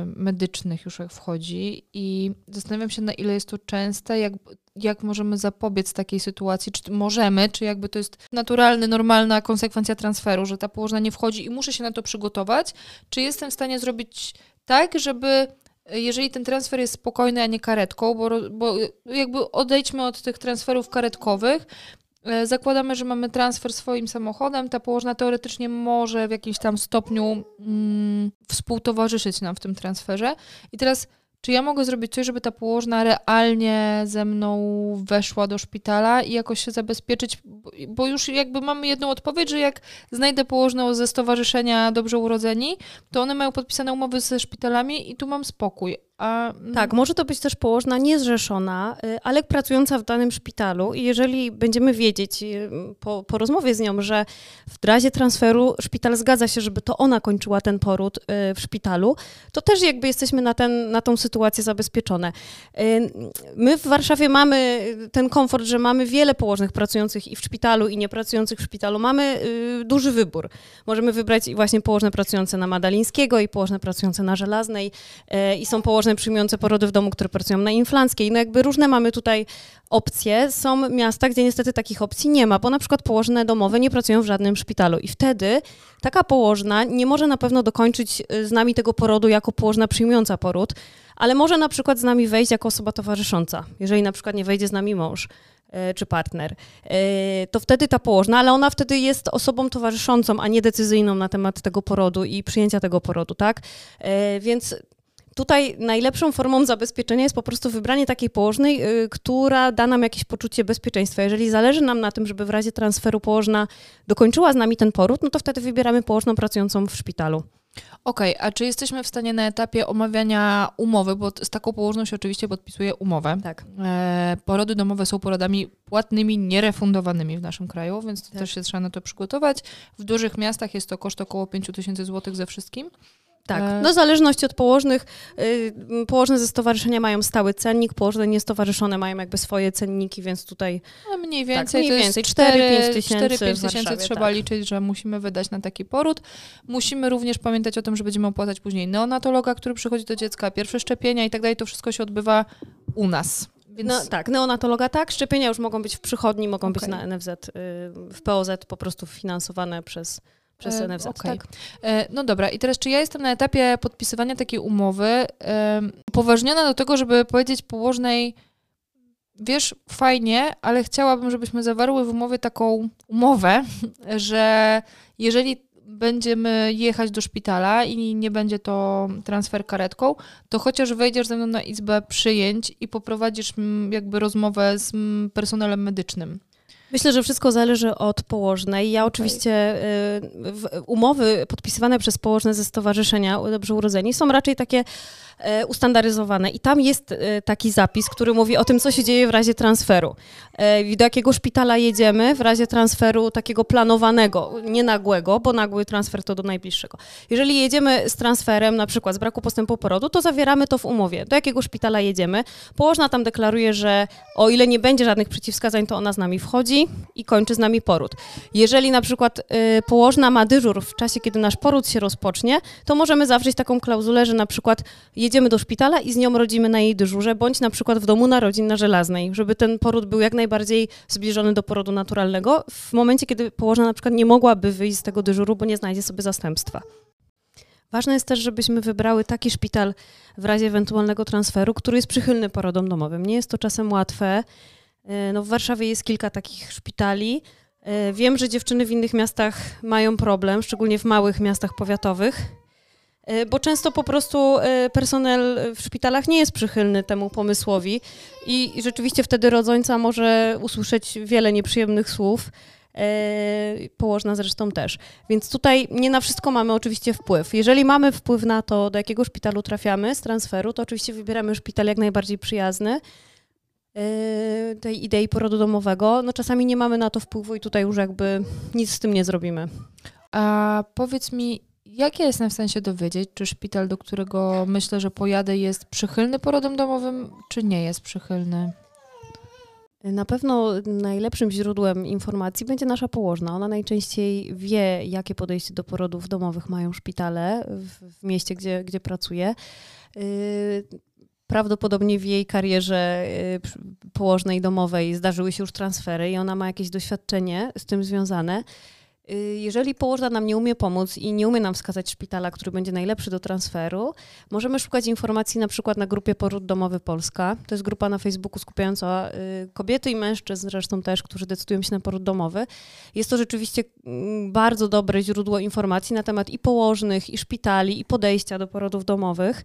medycznych już jak wchodzi. I zastanawiam się na ile jest to częste, jak, jak możemy zapobiec takiej sytuacji, czy możemy, czy jakby to jest naturalna, normalna konsekwencja transferu, że ta położna nie wchodzi i muszę się na to przygotować, czy jestem w stanie zrobić tak, żeby jeżeli ten transfer jest spokojny, a nie karetką, bo, bo jakby odejdźmy od tych transferów karetkowych, E, zakładamy, że mamy transfer swoim samochodem. Ta położna teoretycznie może w jakimś tam stopniu mm, współtowarzyszyć nam w tym transferze. I teraz czy ja mogę zrobić coś, żeby ta położna realnie ze mną weszła do szpitala i jakoś się zabezpieczyć? Bo już jakby mamy jedną odpowiedź, że jak znajdę położną ze Stowarzyszenia Dobrze Urodzeni, to one mają podpisane umowy ze szpitalami i tu mam spokój. A... Mm, tak, może to być też położna niezrzeszona, y, ale pracująca w danym szpitalu i jeżeli będziemy wiedzieć y, po, po rozmowie z nią, że w razie transferu szpital zgadza się, żeby to ona kończyła ten poród y, w szpitalu, to też jakby jesteśmy na, ten, na tą sytuację zabezpieczone. My w Warszawie mamy ten komfort, że mamy wiele położnych pracujących i w szpitalu, i nie pracujących w szpitalu. Mamy duży wybór. Możemy wybrać właśnie położne pracujące na Madalińskiego i położne pracujące na Żelaznej i są położne przyjmujące porody w domu, które pracują na Inflanckiej. No jakby różne mamy tutaj opcje. Są miasta, gdzie niestety takich opcji nie ma, bo na przykład położne domowe nie pracują w żadnym szpitalu i wtedy taka położna nie może na pewno dokończyć y, z nami tego porodu jako położna przyjmująca poród, ale może na przykład z nami wejść jako osoba towarzysząca, jeżeli na przykład nie wejdzie z nami mąż y, czy partner, y, to wtedy ta położna, ale ona wtedy jest osobą towarzyszącą, a nie decyzyjną na temat tego porodu i przyjęcia tego porodu, tak? Więc Tutaj najlepszą formą zabezpieczenia jest po prostu wybranie takiej położnej, y, która da nam jakieś poczucie bezpieczeństwa. Jeżeli zależy nam na tym, żeby w razie transferu położna dokończyła z nami ten poród, no to wtedy wybieramy położną pracującą w szpitalu. Okej, okay, a czy jesteśmy w stanie na etapie omawiania umowy, bo z taką położną się oczywiście podpisuje umowę. Tak. E, porody domowe są porodami płatnymi, nierefundowanymi w naszym kraju, więc tak. też się trzeba na to przygotować. W dużych miastach jest to koszt około 5 tysięcy złotych ze wszystkim. Tak, e, no w zależności od położnych, y, położne ze stowarzyszenia mają stały cennik, położne niestowarzyszone mają jakby swoje cenniki, więc tutaj... No mniej więcej, tak, mniej więcej 4-5 tysięcy 4-5 tysięcy trzeba tak. liczyć, że musimy wydać na taki poród. Musimy również pamiętać o tym, że będziemy opłacać później neonatologa, który przychodzi do dziecka, pierwsze szczepienia i tak dalej, to wszystko się odbywa u nas. Więc... No, tak, neonatologa tak, szczepienia już mogą być w przychodni, mogą okay. być na NFZ, y, w POZ po prostu finansowane przez przez e, NFZ, okay. tak. E, no dobra, i teraz czy ja jestem na etapie podpisywania takiej umowy upoważniona do tego, żeby powiedzieć położnej wiesz, fajnie, ale chciałabym, żebyśmy zawarły w umowie taką umowę, że jeżeli będziemy jechać do szpitala i nie będzie to transfer karetką, to chociaż wejdziesz ze mną na izbę przyjęć i poprowadzisz jakby rozmowę z personelem medycznym. Myślę, że wszystko zależy od położnej. Ja oczywiście y, umowy podpisywane przez położne ze Stowarzyszenia Dobrze Urodzeni są raczej takie E, ustandaryzowane. I tam jest e, taki zapis, który mówi o tym, co się dzieje w razie transferu. Do jakiego szpitala jedziemy w razie transferu takiego planowanego, nie nagłego, bo nagły transfer to do najbliższego. Jeżeli jedziemy z transferem, na przykład z braku postępu porodu, to zawieramy to w umowie. Do jakiego szpitala jedziemy. Położna tam deklaruje, że o ile nie będzie żadnych przeciwwskazań, to ona z nami wchodzi i kończy z nami poród. Jeżeli na przykład y, położna ma dyżur w czasie, kiedy nasz poród się rozpocznie, to możemy zawrzeć taką klauzulę, że na przykład jedziemy do szpitala i z nią rodzimy na jej dyżurze, bądź na przykład w domu narodzin na Żelaznej, żeby ten poród był jak najbardziej zbliżony do porodu naturalnego, w momencie, kiedy położna na przykład nie mogłaby wyjść z tego dyżuru, bo nie znajdzie sobie zastępstwa. Ważne jest też, żebyśmy wybrały taki szpital w razie ewentualnego transferu, który jest przychylny porodom domowym. Nie jest to czasem łatwe. E, no w Warszawie jest kilka takich szpitali. E, wiem, że dziewczyny w innych miastach mają problem, szczególnie w małych miastach powiatowych. E, bo często po prostu personel w szpitalach nie jest przychylny temu pomysłowi i rzeczywiście wtedy rodzońca może usłyszeć wiele nieprzyjemnych słów. Położna zresztą też. Więc tutaj nie na wszystko mamy oczywiście wpływ. Jeżeli mamy wpływ na to, do jakiego szpitalu trafiamy z transferu, to oczywiście wybieramy szpital jak najbardziej przyjazny tej idei porodu domowego. No czasami nie mamy na to wpływu i tutaj już jakby nic z tym nie zrobimy. A powiedz mi, jak ja jestem w się dowiedzieć, czy szpital, do którego myślę, że pojadę, jest przychylny porodom domowym, czy nie jest przychylny? Na pewno najlepszym źródłem informacji będzie nasza położna. Ona najczęściej wie, jakie podejście do porodów domowych mają szpitale w, w mieście, gdzie, gdzie pracuje. Yy, prawdopodobnie w jej karierze yy, położnej domowej zdarzyły się już transfery i ona ma jakieś doświadczenie z tym związane. Y, jeżeli położna nam nie umie pomóc i nie umie nam wskazać szpitala, który będzie najlepszy do transferu, możemy szukać informacji na przykład na grupie Poród Domowy Polska. To jest grupa na Facebooku skupiająca y, kobiety i mężczyzn zresztą też, którzy decydują się na poród domowy. Jest to rzeczywiście mm, bardzo dobre źródło informacji na temat i położnych, i szpitali, i podejścia do porodów domowych.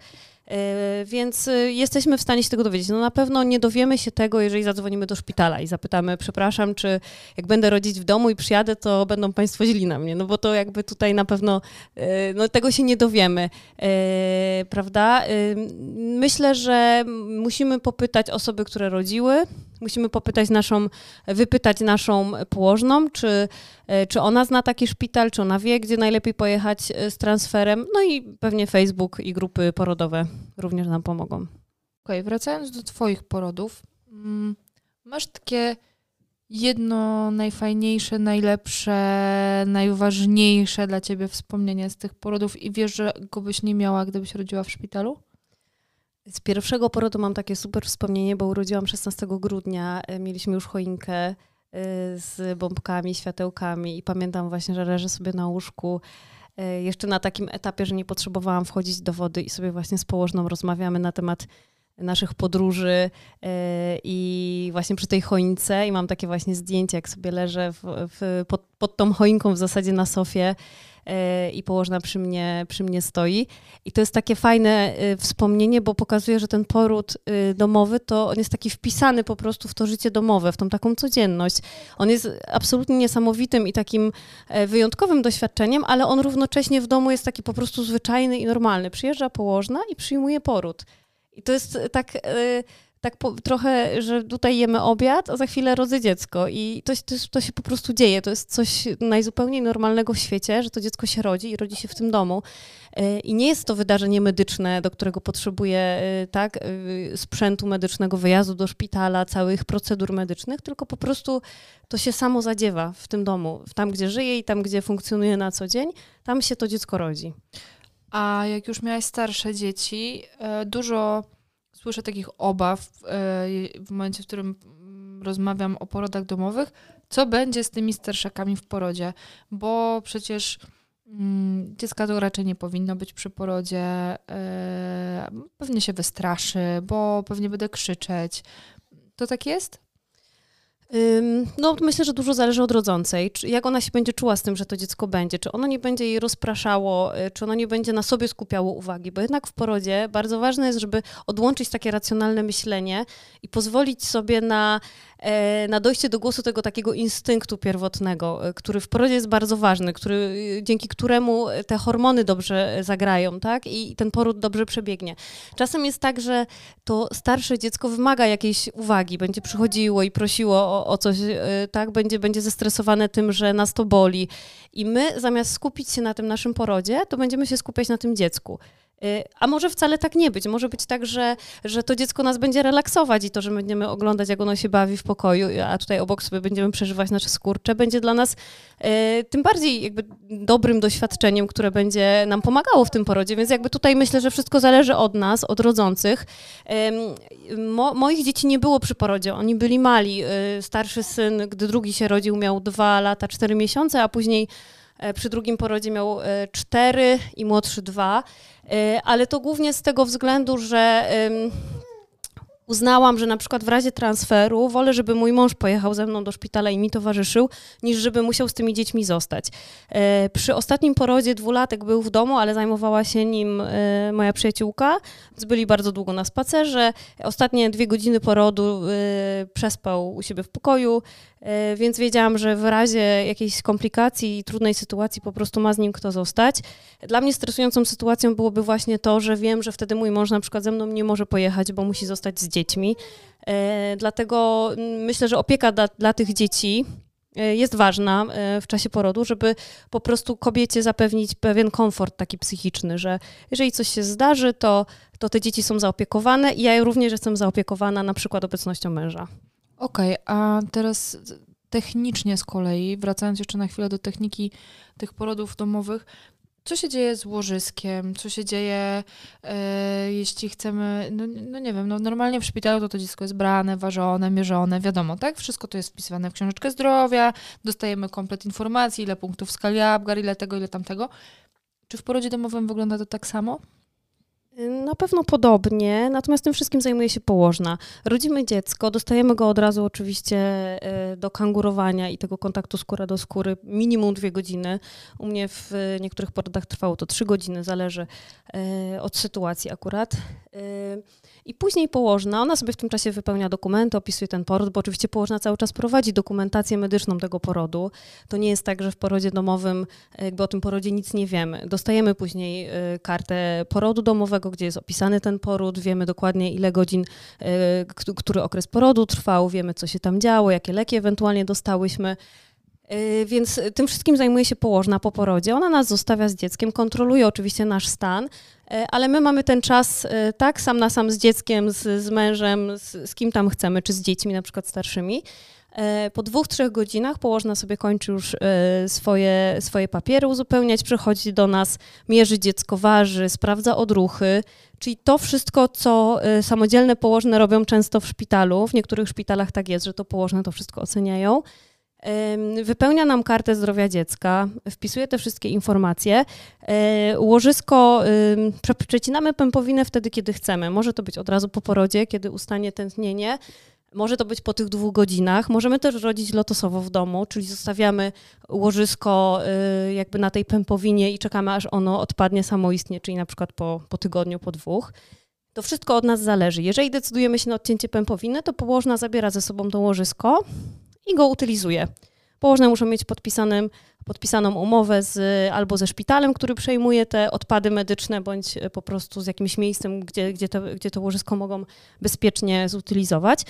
E, więc y, jesteśmy w stanie się tego dowiedzieć. No na pewno nie dowiemy się tego, jeżeli zadzwonimy do szpitala i zapytamy, przepraszam, czy jak będę rodzić w domu i przyjadę, to będą Państwo źli na mnie, no bo to jakby tutaj na pewno e, no, tego się nie dowiemy, e, prawda? Myślę, że musimy popytać osoby, które rodziły, Musimy popytać naszą, wypytać naszą położną, czy, e, czy ona zna taki szpital, czy ona wie, gdzie najlepiej pojechać e, z transferem. No i pewnie Facebook i grupy porodowe również nam pomogą. Okej, okay, wracając do Twoich porodów, mm, masz takie jedno najfajniejsze, najlepsze, najważniejsze dla Ciebie wspomnienie z tych porodów i wiesz, że go byś nie miała, gdybyś rodziła w szpitalu? Z pierwszego porodu mam takie super wspomnienie, bo urodziłam 16 grudnia, e, mieliśmy już choinkę e, z bombkami, światełkami i pamiętam właśnie, że leżę sobie na łóżku e, jeszcze na takim etapie, że nie potrzebowałam wchodzić do wody i sobie właśnie z położną rozmawiamy na temat naszych podróży i właśnie przy tej choince i mam takie właśnie zdjęcie, jak sobie leżę w, w, pod, pod tą choinką w zasadzie na sofie i położna przy mnie, przy mnie stoi. I to jest takie fajne wspomnienie, bo pokazuje, że ten poród domowy to on jest taki wpisany po prostu w to życie domowe, w tą taką codzienność. On jest absolutnie niesamowitym i takim wyjątkowym doświadczeniem, ale on równocześnie w domu jest taki po prostu zwyczajny i normalny. Przyjeżdża położna i przyjmuje poród. I to jest tak tak po, trochę, że tutaj jemy obiad, a za chwilę rodzę dziecko. I to, to, to, się po prostu dzieje. To jest coś najzupełniej normalnego w świecie, że to dziecko się rodzi i rodzi się w tym domu. E, I nie jest to wydarzenie medyczne, do którego potrzebuje e, tak, e, sprzętu medycznego, wyjazdu do szpitala, całych procedur medycznych, tylko po prostu to się samo zadziewa w tym domu. Tam, gdzie żyje i tam, gdzie funkcjonuje na co dzień, tam się to dziecko rodzi. A jak już miałaś starsze dzieci, dużo słyszę takich obaw e, w momencie, w którym rozmawiam o porodach domowych, co będzie z tymi starszakami w porodzie, bo przecież mm, dziecka to raczej nie powinno być przy porodzie, e, pewnie się wystraszy, bo pewnie będę krzyczeć. To tak jest? No, myślę, że dużo zależy od rodzącej. Jak ona się będzie czuła z tym, że to dziecko będzie? Czy ono nie będzie jej rozpraszało, y, czy ono nie będzie na sobie skupiało uwagi? Bo jednak w porodzie bardzo ważne jest, żeby odłączyć takie racjonalne myślenie i pozwolić sobie na na dojście do głosu tego takiego instynktu pierwotnego, e, który w porodzie jest bardzo ważny, który, e, dzięki któremu te hormony dobrze zagrają, tak? I ten poród dobrze przebiegnie. Czasem jest tak, że to starsze dziecko wymaga jakiejś uwagi, będzie przychodziło i prosiło o, o coś, tak? Będzie, będzie zestresowane tym, że nas to boli. I my zamiast skupić się na tym naszym porodzie, to będziemy się skupiać na tym dziecku. Y, a może wcale tak nie być. Może być tak, że, że to dziecko nas będzie relaksować i to, że będziemy oglądać, jak ono się bawi w pokoju, a tutaj obok sobie będziemy przeżywać nasze skurcze, będzie dla nas y, tym bardziej jakby dobrym doświadczeniem, które będzie nam pomagało w tym porodzie. Więc jakby tutaj myślę, że wszystko zależy od nas, od rodzących. Mo, moich dzieci nie było przy porodzie. Oni byli mali. Y, starszy syn, gdy drugi się rodził, miał dwa lata, cztery miesiące, a później e, przy drugim porodzie miał e, cztery i młodszy dwa. E, ale to głównie z tego względu, że uznałam, że na przykład w razie transferu wolę, żeby mój mąż pojechał ze mną do szpitala i mi towarzyszył, niż żeby musiał z tymi dziećmi zostać. E, przy ostatnim porodzie dwulatek był w domu, ale zajmowała się nim e, moja przyjaciółka, więc byli bardzo długo na spacerze. Ostatnie dwie godziny porodu przespał u siebie w pokoju, więc wiedziałam, że w razie jakiejś komplikacji i trudnej sytuacji po prostu ma z nim kto zostać. Dla mnie stresującą sytuacją byłoby właśnie to, że wiem, że wtedy mój mąż na przykład ze mną nie może pojechać, bo musi zostać z dziećmi. E, dlatego myślę, że opieka dla, dla tych dzieci e, jest ważna w czasie porodu, żeby po prostu kobiecie zapewnić pewien komfort taki psychiczny, że jeżeli coś się zdarzy, to, to te dzieci są zaopiekowane i ja również jestem zaopiekowana na przykład obecnością męża. Okej, okay, a teraz technicznie z kolei, wracając jeszcze na chwilę do techniki tych porodów domowych, co się dzieje z łożyskiem, co się dzieje, e, jeśli chcemy, no, no, nie wiem, no normalnie w szpitalu to to dziecko jest brane, ważone, mierzone, wiadomo, tak? Wszystko to jest wpisywane w książeczkę zdrowia, dostajemy komplet informacji, ile punktów w skali Apgar, ile tego, ile tamtego. Czy w porodzie domowym wygląda to tak samo? Na pewno podobnie, natomiast tym wszystkim zajmuje się położna. Rodzimy dziecko, dostajemy go od razu oczywiście e, do kangurowania i tego kontaktu skóra do skóry minimum dwie godziny. U mnie w niektórych porodach trwało to trzy godziny, zależy e, od sytuacji akurat. E, I później położna, ona sobie w tym czasie wypełnia dokumenty, opisuje ten poród, bo oczywiście położna cały czas prowadzi dokumentację medyczną tego porodu. To nie jest tak, że w porodzie domowym jakby o tym porodzie nic nie wiemy. Dostajemy później kartę porodu domowego, gdzie jest opisany ten poród, wiemy dokładnie ile godzin, e, który okres porodu trwał, wiemy co się tam działo, jakie leki ewentualnie dostałyśmy. E, więc tym wszystkim zajmuje się położna po porodzie. Ona nas zostawia z dzieckiem, kontroluje oczywiście nasz stan, e, ale my mamy ten czas tak sam na sam z dzieckiem, z, z mężem, z, z kim tam chcemy, czy z dziećmi na przykład starszymi. Po dwóch, trzech godzinach położna sobie kończy już swoje, swoje papiery uzupełniać, przychodzi do nas, mierzy dziecko, waży, sprawdza odruchy, czyli to wszystko, co samodzielne położne robią często w szpitalu. W niektórych szpitalach tak jest, że to położne to wszystko oceniają. Wypełnia nam kartę zdrowia dziecka, wpisuje te wszystkie informacje. Łożysko przecinamy pępowinę wtedy, kiedy chcemy. Może to być od razu po porodzie, kiedy ustanie tętnienie. Może to być po tych dwóch godzinach. Możemy też rodzić lotosowo w domu, czyli zostawiamy łożysko y, jakby na tej pępowinie i czekamy, aż ono odpadnie samoistnie, czyli na przykład po, po tygodniu, po dwóch. To wszystko od nas zależy. Jeżeli decydujemy się na odcięcie pępowiny, to położna zabiera ze sobą to łożysko i go utylizuje. Położne muszą mieć podpisanym, podpisaną umowę z, albo ze szpitalem, który przejmuje te odpady medyczne, bądź po prostu z jakimś miejscem, gdzie, gdzie, to, gdzie to łożysko mogą bezpiecznie zutylizować.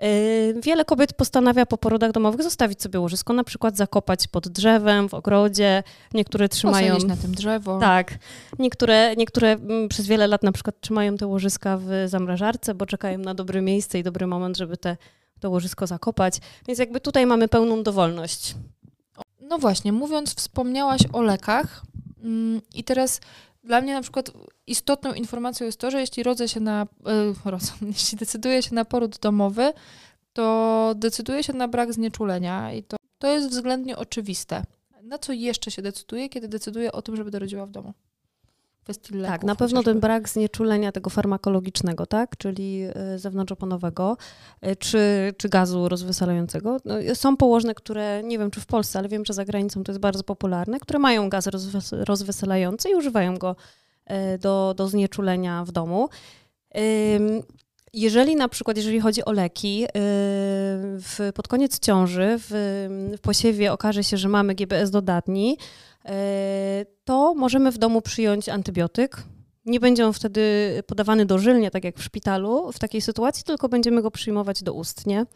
Yy, wiele kobiet postanawia po porodach domowych zostawić sobie łożysko, na przykład zakopać pod drzewem, w ogrodzie. Niektóre trzymają. Posadzić na tym drzewo. Tak. Niektóre, niektóre mm, przez wiele lat na przykład trzymają te łożyska w zamrażarce, bo czekają na dobre miejsce i dobry moment, żeby te, to łożysko zakopać. Więc jakby tutaj mamy pełną dowolność. No właśnie, mówiąc, wspomniałaś o lekach mm, i teraz dla mnie na przykład istotną informacją jest to, że jeśli rodzę się na, e, rodzę, jeśli decyduję się na poród domowy, to decyduję się na brak znieczulenia i to, to jest względnie oczywiste. Na co jeszcze się decyduje, kiedy decyduję o tym, żeby dorodziła w domu? Kwestii leków. Tak, na pewno chociażby. ten brak znieczulenia tego farmakologicznego, tak, czyli e, zewnątrzoponowego, e, czy, czy gazu rozweselającego. No, są położne, które, nie wiem czy w Polsce, ale wiem, że za granicą to jest bardzo popularne, które mają gaz rozweselający i używają go e, do, do znieczulenia w domu. Jeżeli na przykład, jeżeli chodzi o leki, w, pod koniec ciąży w, w posiewie okaże się, że mamy GBS dodatni, E, to możemy w domu przyjąć antybiotyk. Nie będzie on wtedy podawany dożylnie, tak jak w szpitalu w takiej sytuacji, tylko będziemy go przyjmować doustnie.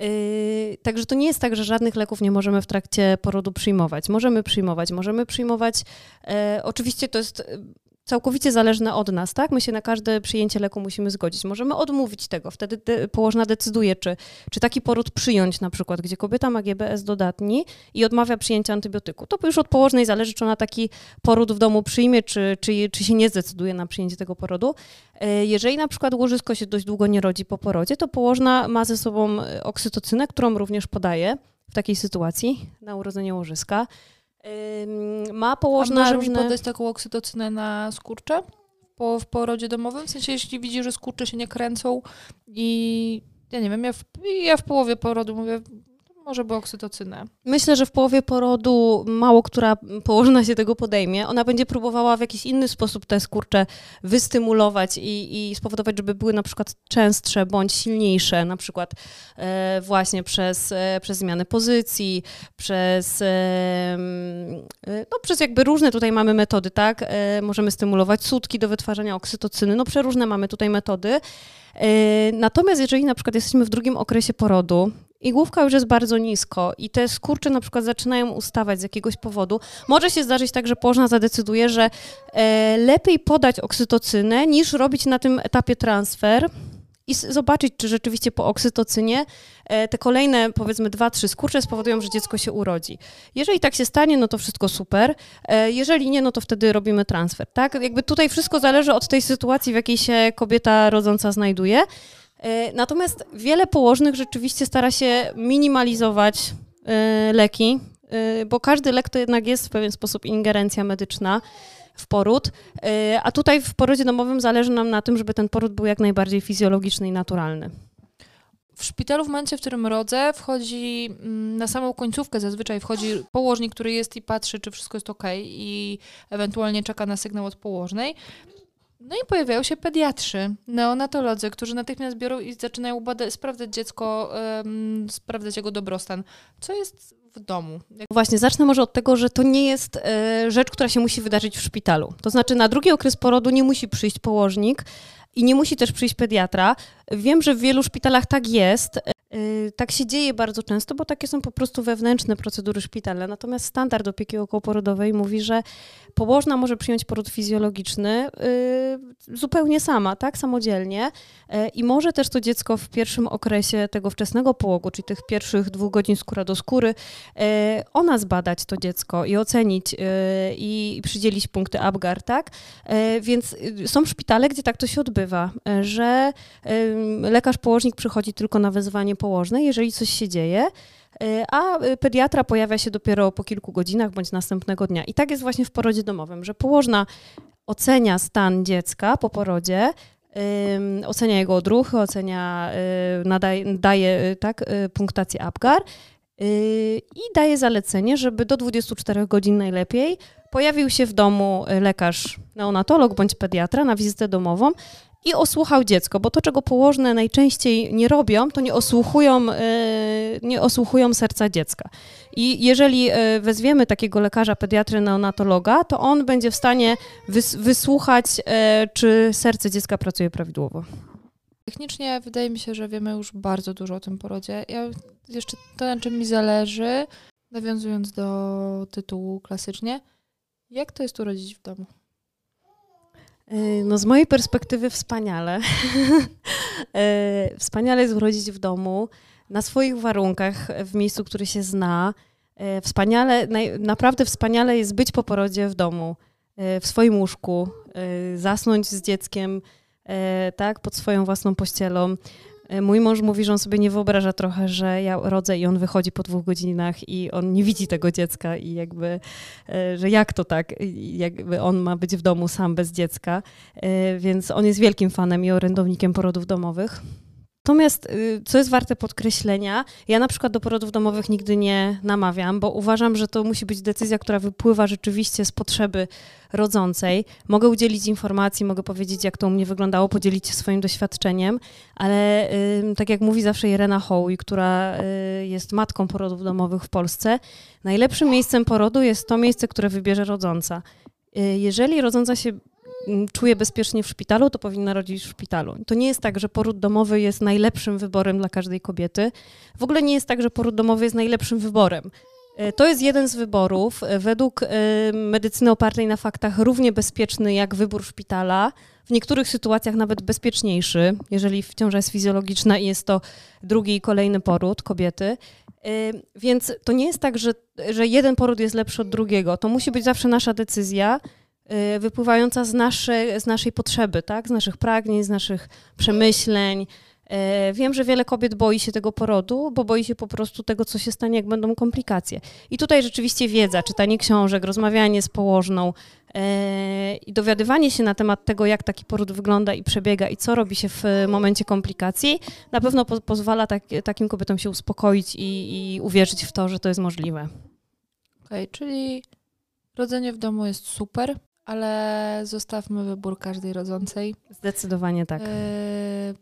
Yy, także to nie jest tak, że żadnych leków nie możemy w trakcie porodu przyjmować. Możemy przyjmować, możemy przyjmować. E, oczywiście to jest całkowicie zależne od nas, tak? My się na każde przyjęcie leku musimy zgodzić. Możemy odmówić tego. Wtedy de położna decyduje, czy, czy taki poród przyjąć na przykład, gdzie kobieta ma GBS dodatni i odmawia przyjęcia antybiotyku. To już od położnej zależy, czy ona taki poród w domu przyjmie, czy, czy, czy się nie zdecyduje na przyjęcie tego porodu. E, jeżeli na przykład łożysko się dość długo nie rodzi po porodzie, to położna ma ze sobą oksytocynę, którą również podaje w takiej sytuacji na urodzenie łożyska ma położone A może różne... mi podać taką oksytocynę na skurcze po, w porodzie domowym? W sensie, jeśli widzi, że skurcze się nie kręcą i ja nie wiem, ja w, ja w połowie porodu mówię, może by oksytocynę. Myślę, że w połowie porodu mało która położona się tego podejmie. Ona będzie próbowała w jakiś inny sposób te skurcze wystymulować i, i spowodować, żeby były na przykład częstsze bądź silniejsze, na przykład e, właśnie przez, e, przez zmianę pozycji, przez, e, no, przez jakby różne tutaj mamy metody, tak? E, możemy stymulować sutki do wytwarzania oksytocyny, no przeróżne mamy tutaj metody. E, natomiast jeżeli na przykład jesteśmy w drugim okresie porodu i główka już jest bardzo nisko i te skurcze na przykład zaczynają ustawać z jakiegoś powodu, może się zdarzyć tak, że położna zadecyduje, że e, lepiej podać oksytocynę niż robić na tym etapie transfer i zobaczyć, czy rzeczywiście po oksytocynie e, te kolejne, powiedzmy, dwa, trzy skurcze spowodują, że dziecko się urodzi. Jeżeli tak się stanie, no to wszystko super. E, jeżeli nie, no to wtedy robimy transfer, tak? Jakby tutaj wszystko zależy od tej sytuacji, w jakiej się kobieta rodząca znajduje. E, natomiast wiele położnych rzeczywiście stara się minimalizować e, leki, e, bo każdy lek to jednak jest w pewien sposób ingerencja medyczna w poród, a tutaj w porodzie domowym zależy nam na tym, żeby ten poród był jak najbardziej fizjologiczny i naturalny. W szpitalu w momencie, w którym rodzę, wchodzi mm, na samą końcówkę zazwyczaj wchodzi położnik, który jest i patrzy, czy wszystko jest ok i ewentualnie czeka na sygnał od położnej. No i pojawiają się pediatrzy, neonatolodzy, którzy natychmiast biorą i zaczynają sprawdzać dziecko, um, sprawdzać jego dobrostan. Co jest w domu? Jak... Właśnie, zacznę może od tego, że to nie jest e, rzecz, która się musi wydarzyć w szpitalu. To znaczy na drugi okres porodu nie musi przyjść położnik i nie musi też przyjść pediatra. Wiem, że w wielu szpitalach tak jest. Y, tak się dzieje bardzo często, bo takie są po prostu wewnętrzne procedury szpitalne. Natomiast standard opieki okołoporodowej mówi, że położna może przyjąć poród fizjologiczny y, zupełnie sama, tak, samodzielnie y, i może też to dziecko w pierwszym okresie tego wczesnego połogu, czyli tych pierwszych dwóch godzin skóra do skóry, ona zbadać to dziecko i ocenić i przydzielić punkty Apgar, tak? Więc są szpitale, gdzie tak to się odbywa, że lekarz położnik przychodzi tylko na wezwanie położnej, jeżeli coś się dzieje, y, a pediatra pojawia się dopiero po kilku godzinach bądź następnego dnia. I tak jest właśnie w porodzie domowym, że położna ocenia stan dziecka po porodzie, ocenia jego odruchy, ocenia, y, nadaje, daje y, tak, y, punktację Apgar i daje zalecenie, żeby do 24 godzin najlepiej pojawił się w domu lekarz neonatolog bądź pediatra na wizytę domową i osłuchał dziecko, bo to, czego położne najczęściej nie robią, to nie osłuchują, y, nie osłuchują serca dziecka. I jeżeli y, wezwiemy takiego lekarza, pediatry, neonatologa, to on będzie w stanie wys- wysłuchać, y, czy serce dziecka pracuje prawidłowo. Technicznie wydaje mi się, że wiemy już bardzo dużo o tym porodzie. Ja jeszcze to, na czym mi zależy, nawiązując do tytułu klasycznie, jak to jest urodzić w domu? Y, No z mojej perspektywy wspaniale. Y, wspaniale jest urodzić w domu, na swoich warunkach, w miejscu, które się zna. Y, Wspaniale, naprawdę wspaniale jest być po porodzie w domu, w swoim łóżku, zasnąć z dzieckiem, tak, pod swoją własną pościelą. Y, Mój mąż mówi, że on sobie nie wyobraża trochę, że ja rodzę i on wychodzi po dwóch godzinach i on nie widzi tego dziecka i jakby, e, że jak to tak, jakby on ma być w domu sam bez dziecka, E, więc on jest wielkim fanem i orędownikiem porodów domowych. Natomiast, y, co jest warte podkreślenia, ja na przykład do porodów domowych nigdy nie namawiam, bo uważam, że to musi być decyzja, która wypływa rzeczywiście z potrzeby rodzącej. Mogę udzielić informacji, mogę powiedzieć, jak to u mnie wyglądało, podzielić się swoim doświadczeniem, ale tak jak mówi zawsze Irena Hołi, która y, jest matką porodów domowych w Polsce, najlepszym miejscem porodu jest to miejsce, które wybierze rodząca. Y, Jeżeli rodząca się czuje bezpiecznie w szpitalu, to powinna rodzić w szpitalu. To nie jest tak, że poród domowy jest najlepszym wyborem dla każdej kobiety. W ogóle nie jest tak, że poród domowy jest najlepszym wyborem. E, To jest jeden z wyborów, e, według e, medycyny opartej na faktach równie bezpieczny jak wybór szpitala, w niektórych sytuacjach nawet bezpieczniejszy, jeżeli ciąża jest fizjologiczna i jest to drugi i kolejny poród kobiety. Więc to nie jest tak, że, że jeden poród jest lepszy od drugiego. To musi być zawsze nasza decyzja, wypływająca z, nasze, z naszej potrzeby, tak? z naszych pragnień, z naszych przemyśleń. E, Wiem, że wiele kobiet boi się tego porodu, bo boi się po prostu tego, co się stanie, jak będą komplikacje. I tutaj rzeczywiście wiedza, czytanie książek, rozmawianie z położną e, i dowiadywanie się na temat tego, jak taki poród wygląda i przebiega i co robi się w momencie komplikacji, na pewno po, pozwala tak, takim kobietom się uspokoić i, i uwierzyć w to, że to jest możliwe. Okej, czyli rodzenie w domu jest super, ale zostawmy wybór każdej rodzącej. Zdecydowanie tak. E,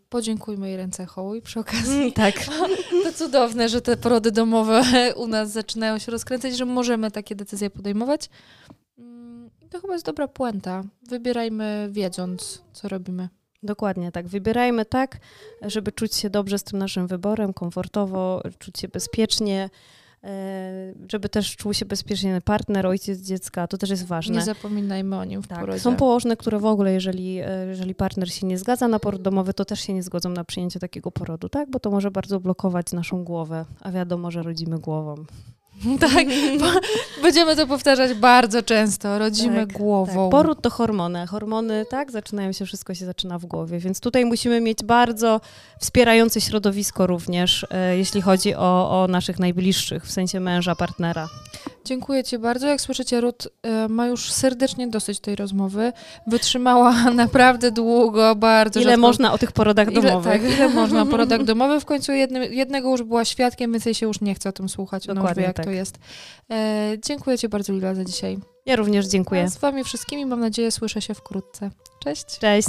podziękujmy jej ręce hołuj przy okazji. tak. To cudowne, że te porody domowe u nas zaczynają się rozkręcać, że możemy takie decyzje podejmować. Mm, To chyba jest dobra puenta. Wybierajmy wiedząc, co robimy. Dokładnie tak. Wybierajmy tak, żeby czuć się dobrze z tym naszym wyborem, komfortowo, czuć się bezpiecznie, żeby też czuł się bezpiecznie partner, ojciec dziecka. To też jest ważne. Nie zapominajmy o nim w Tak. porodzie. Są położne, które w ogóle, jeżeli, e, jeżeli partner się nie zgadza na poród domowy, to też się nie zgodzą na przyjęcie takiego porodu, tak? Bo to może bardzo blokować naszą głowę, a wiadomo, że rodzimy głową. tak, będziemy to powtarzać bardzo często. Rodzimy Tak, głową. Tak, poród to hormony. Hormony, tak, zaczynają się, wszystko się zaczyna w głowie, więc tutaj musimy mieć bardzo wspierające środowisko również, e, jeśli chodzi o, o naszych najbliższych, w sensie męża, partnera. Dziękuję Ci bardzo. Jak słyszycie, Ruth e, ma już serdecznie dosyć tej rozmowy. Wytrzymała naprawdę długo, bardzo Ile rzadko. można o tych porodach Ile, domowych? tak, ile można o porodach domowych. W końcu jednym, jednego już była świadkiem, więc jej się już nie chce o tym słuchać. Dokładnie wie, jak tak. to jest. E, dziękuję Ci bardzo, Lila, za dzisiaj. Ja również dziękuję. A z Wami wszystkimi, mam nadzieję, słyszę się wkrótce. Cześć. Cześć.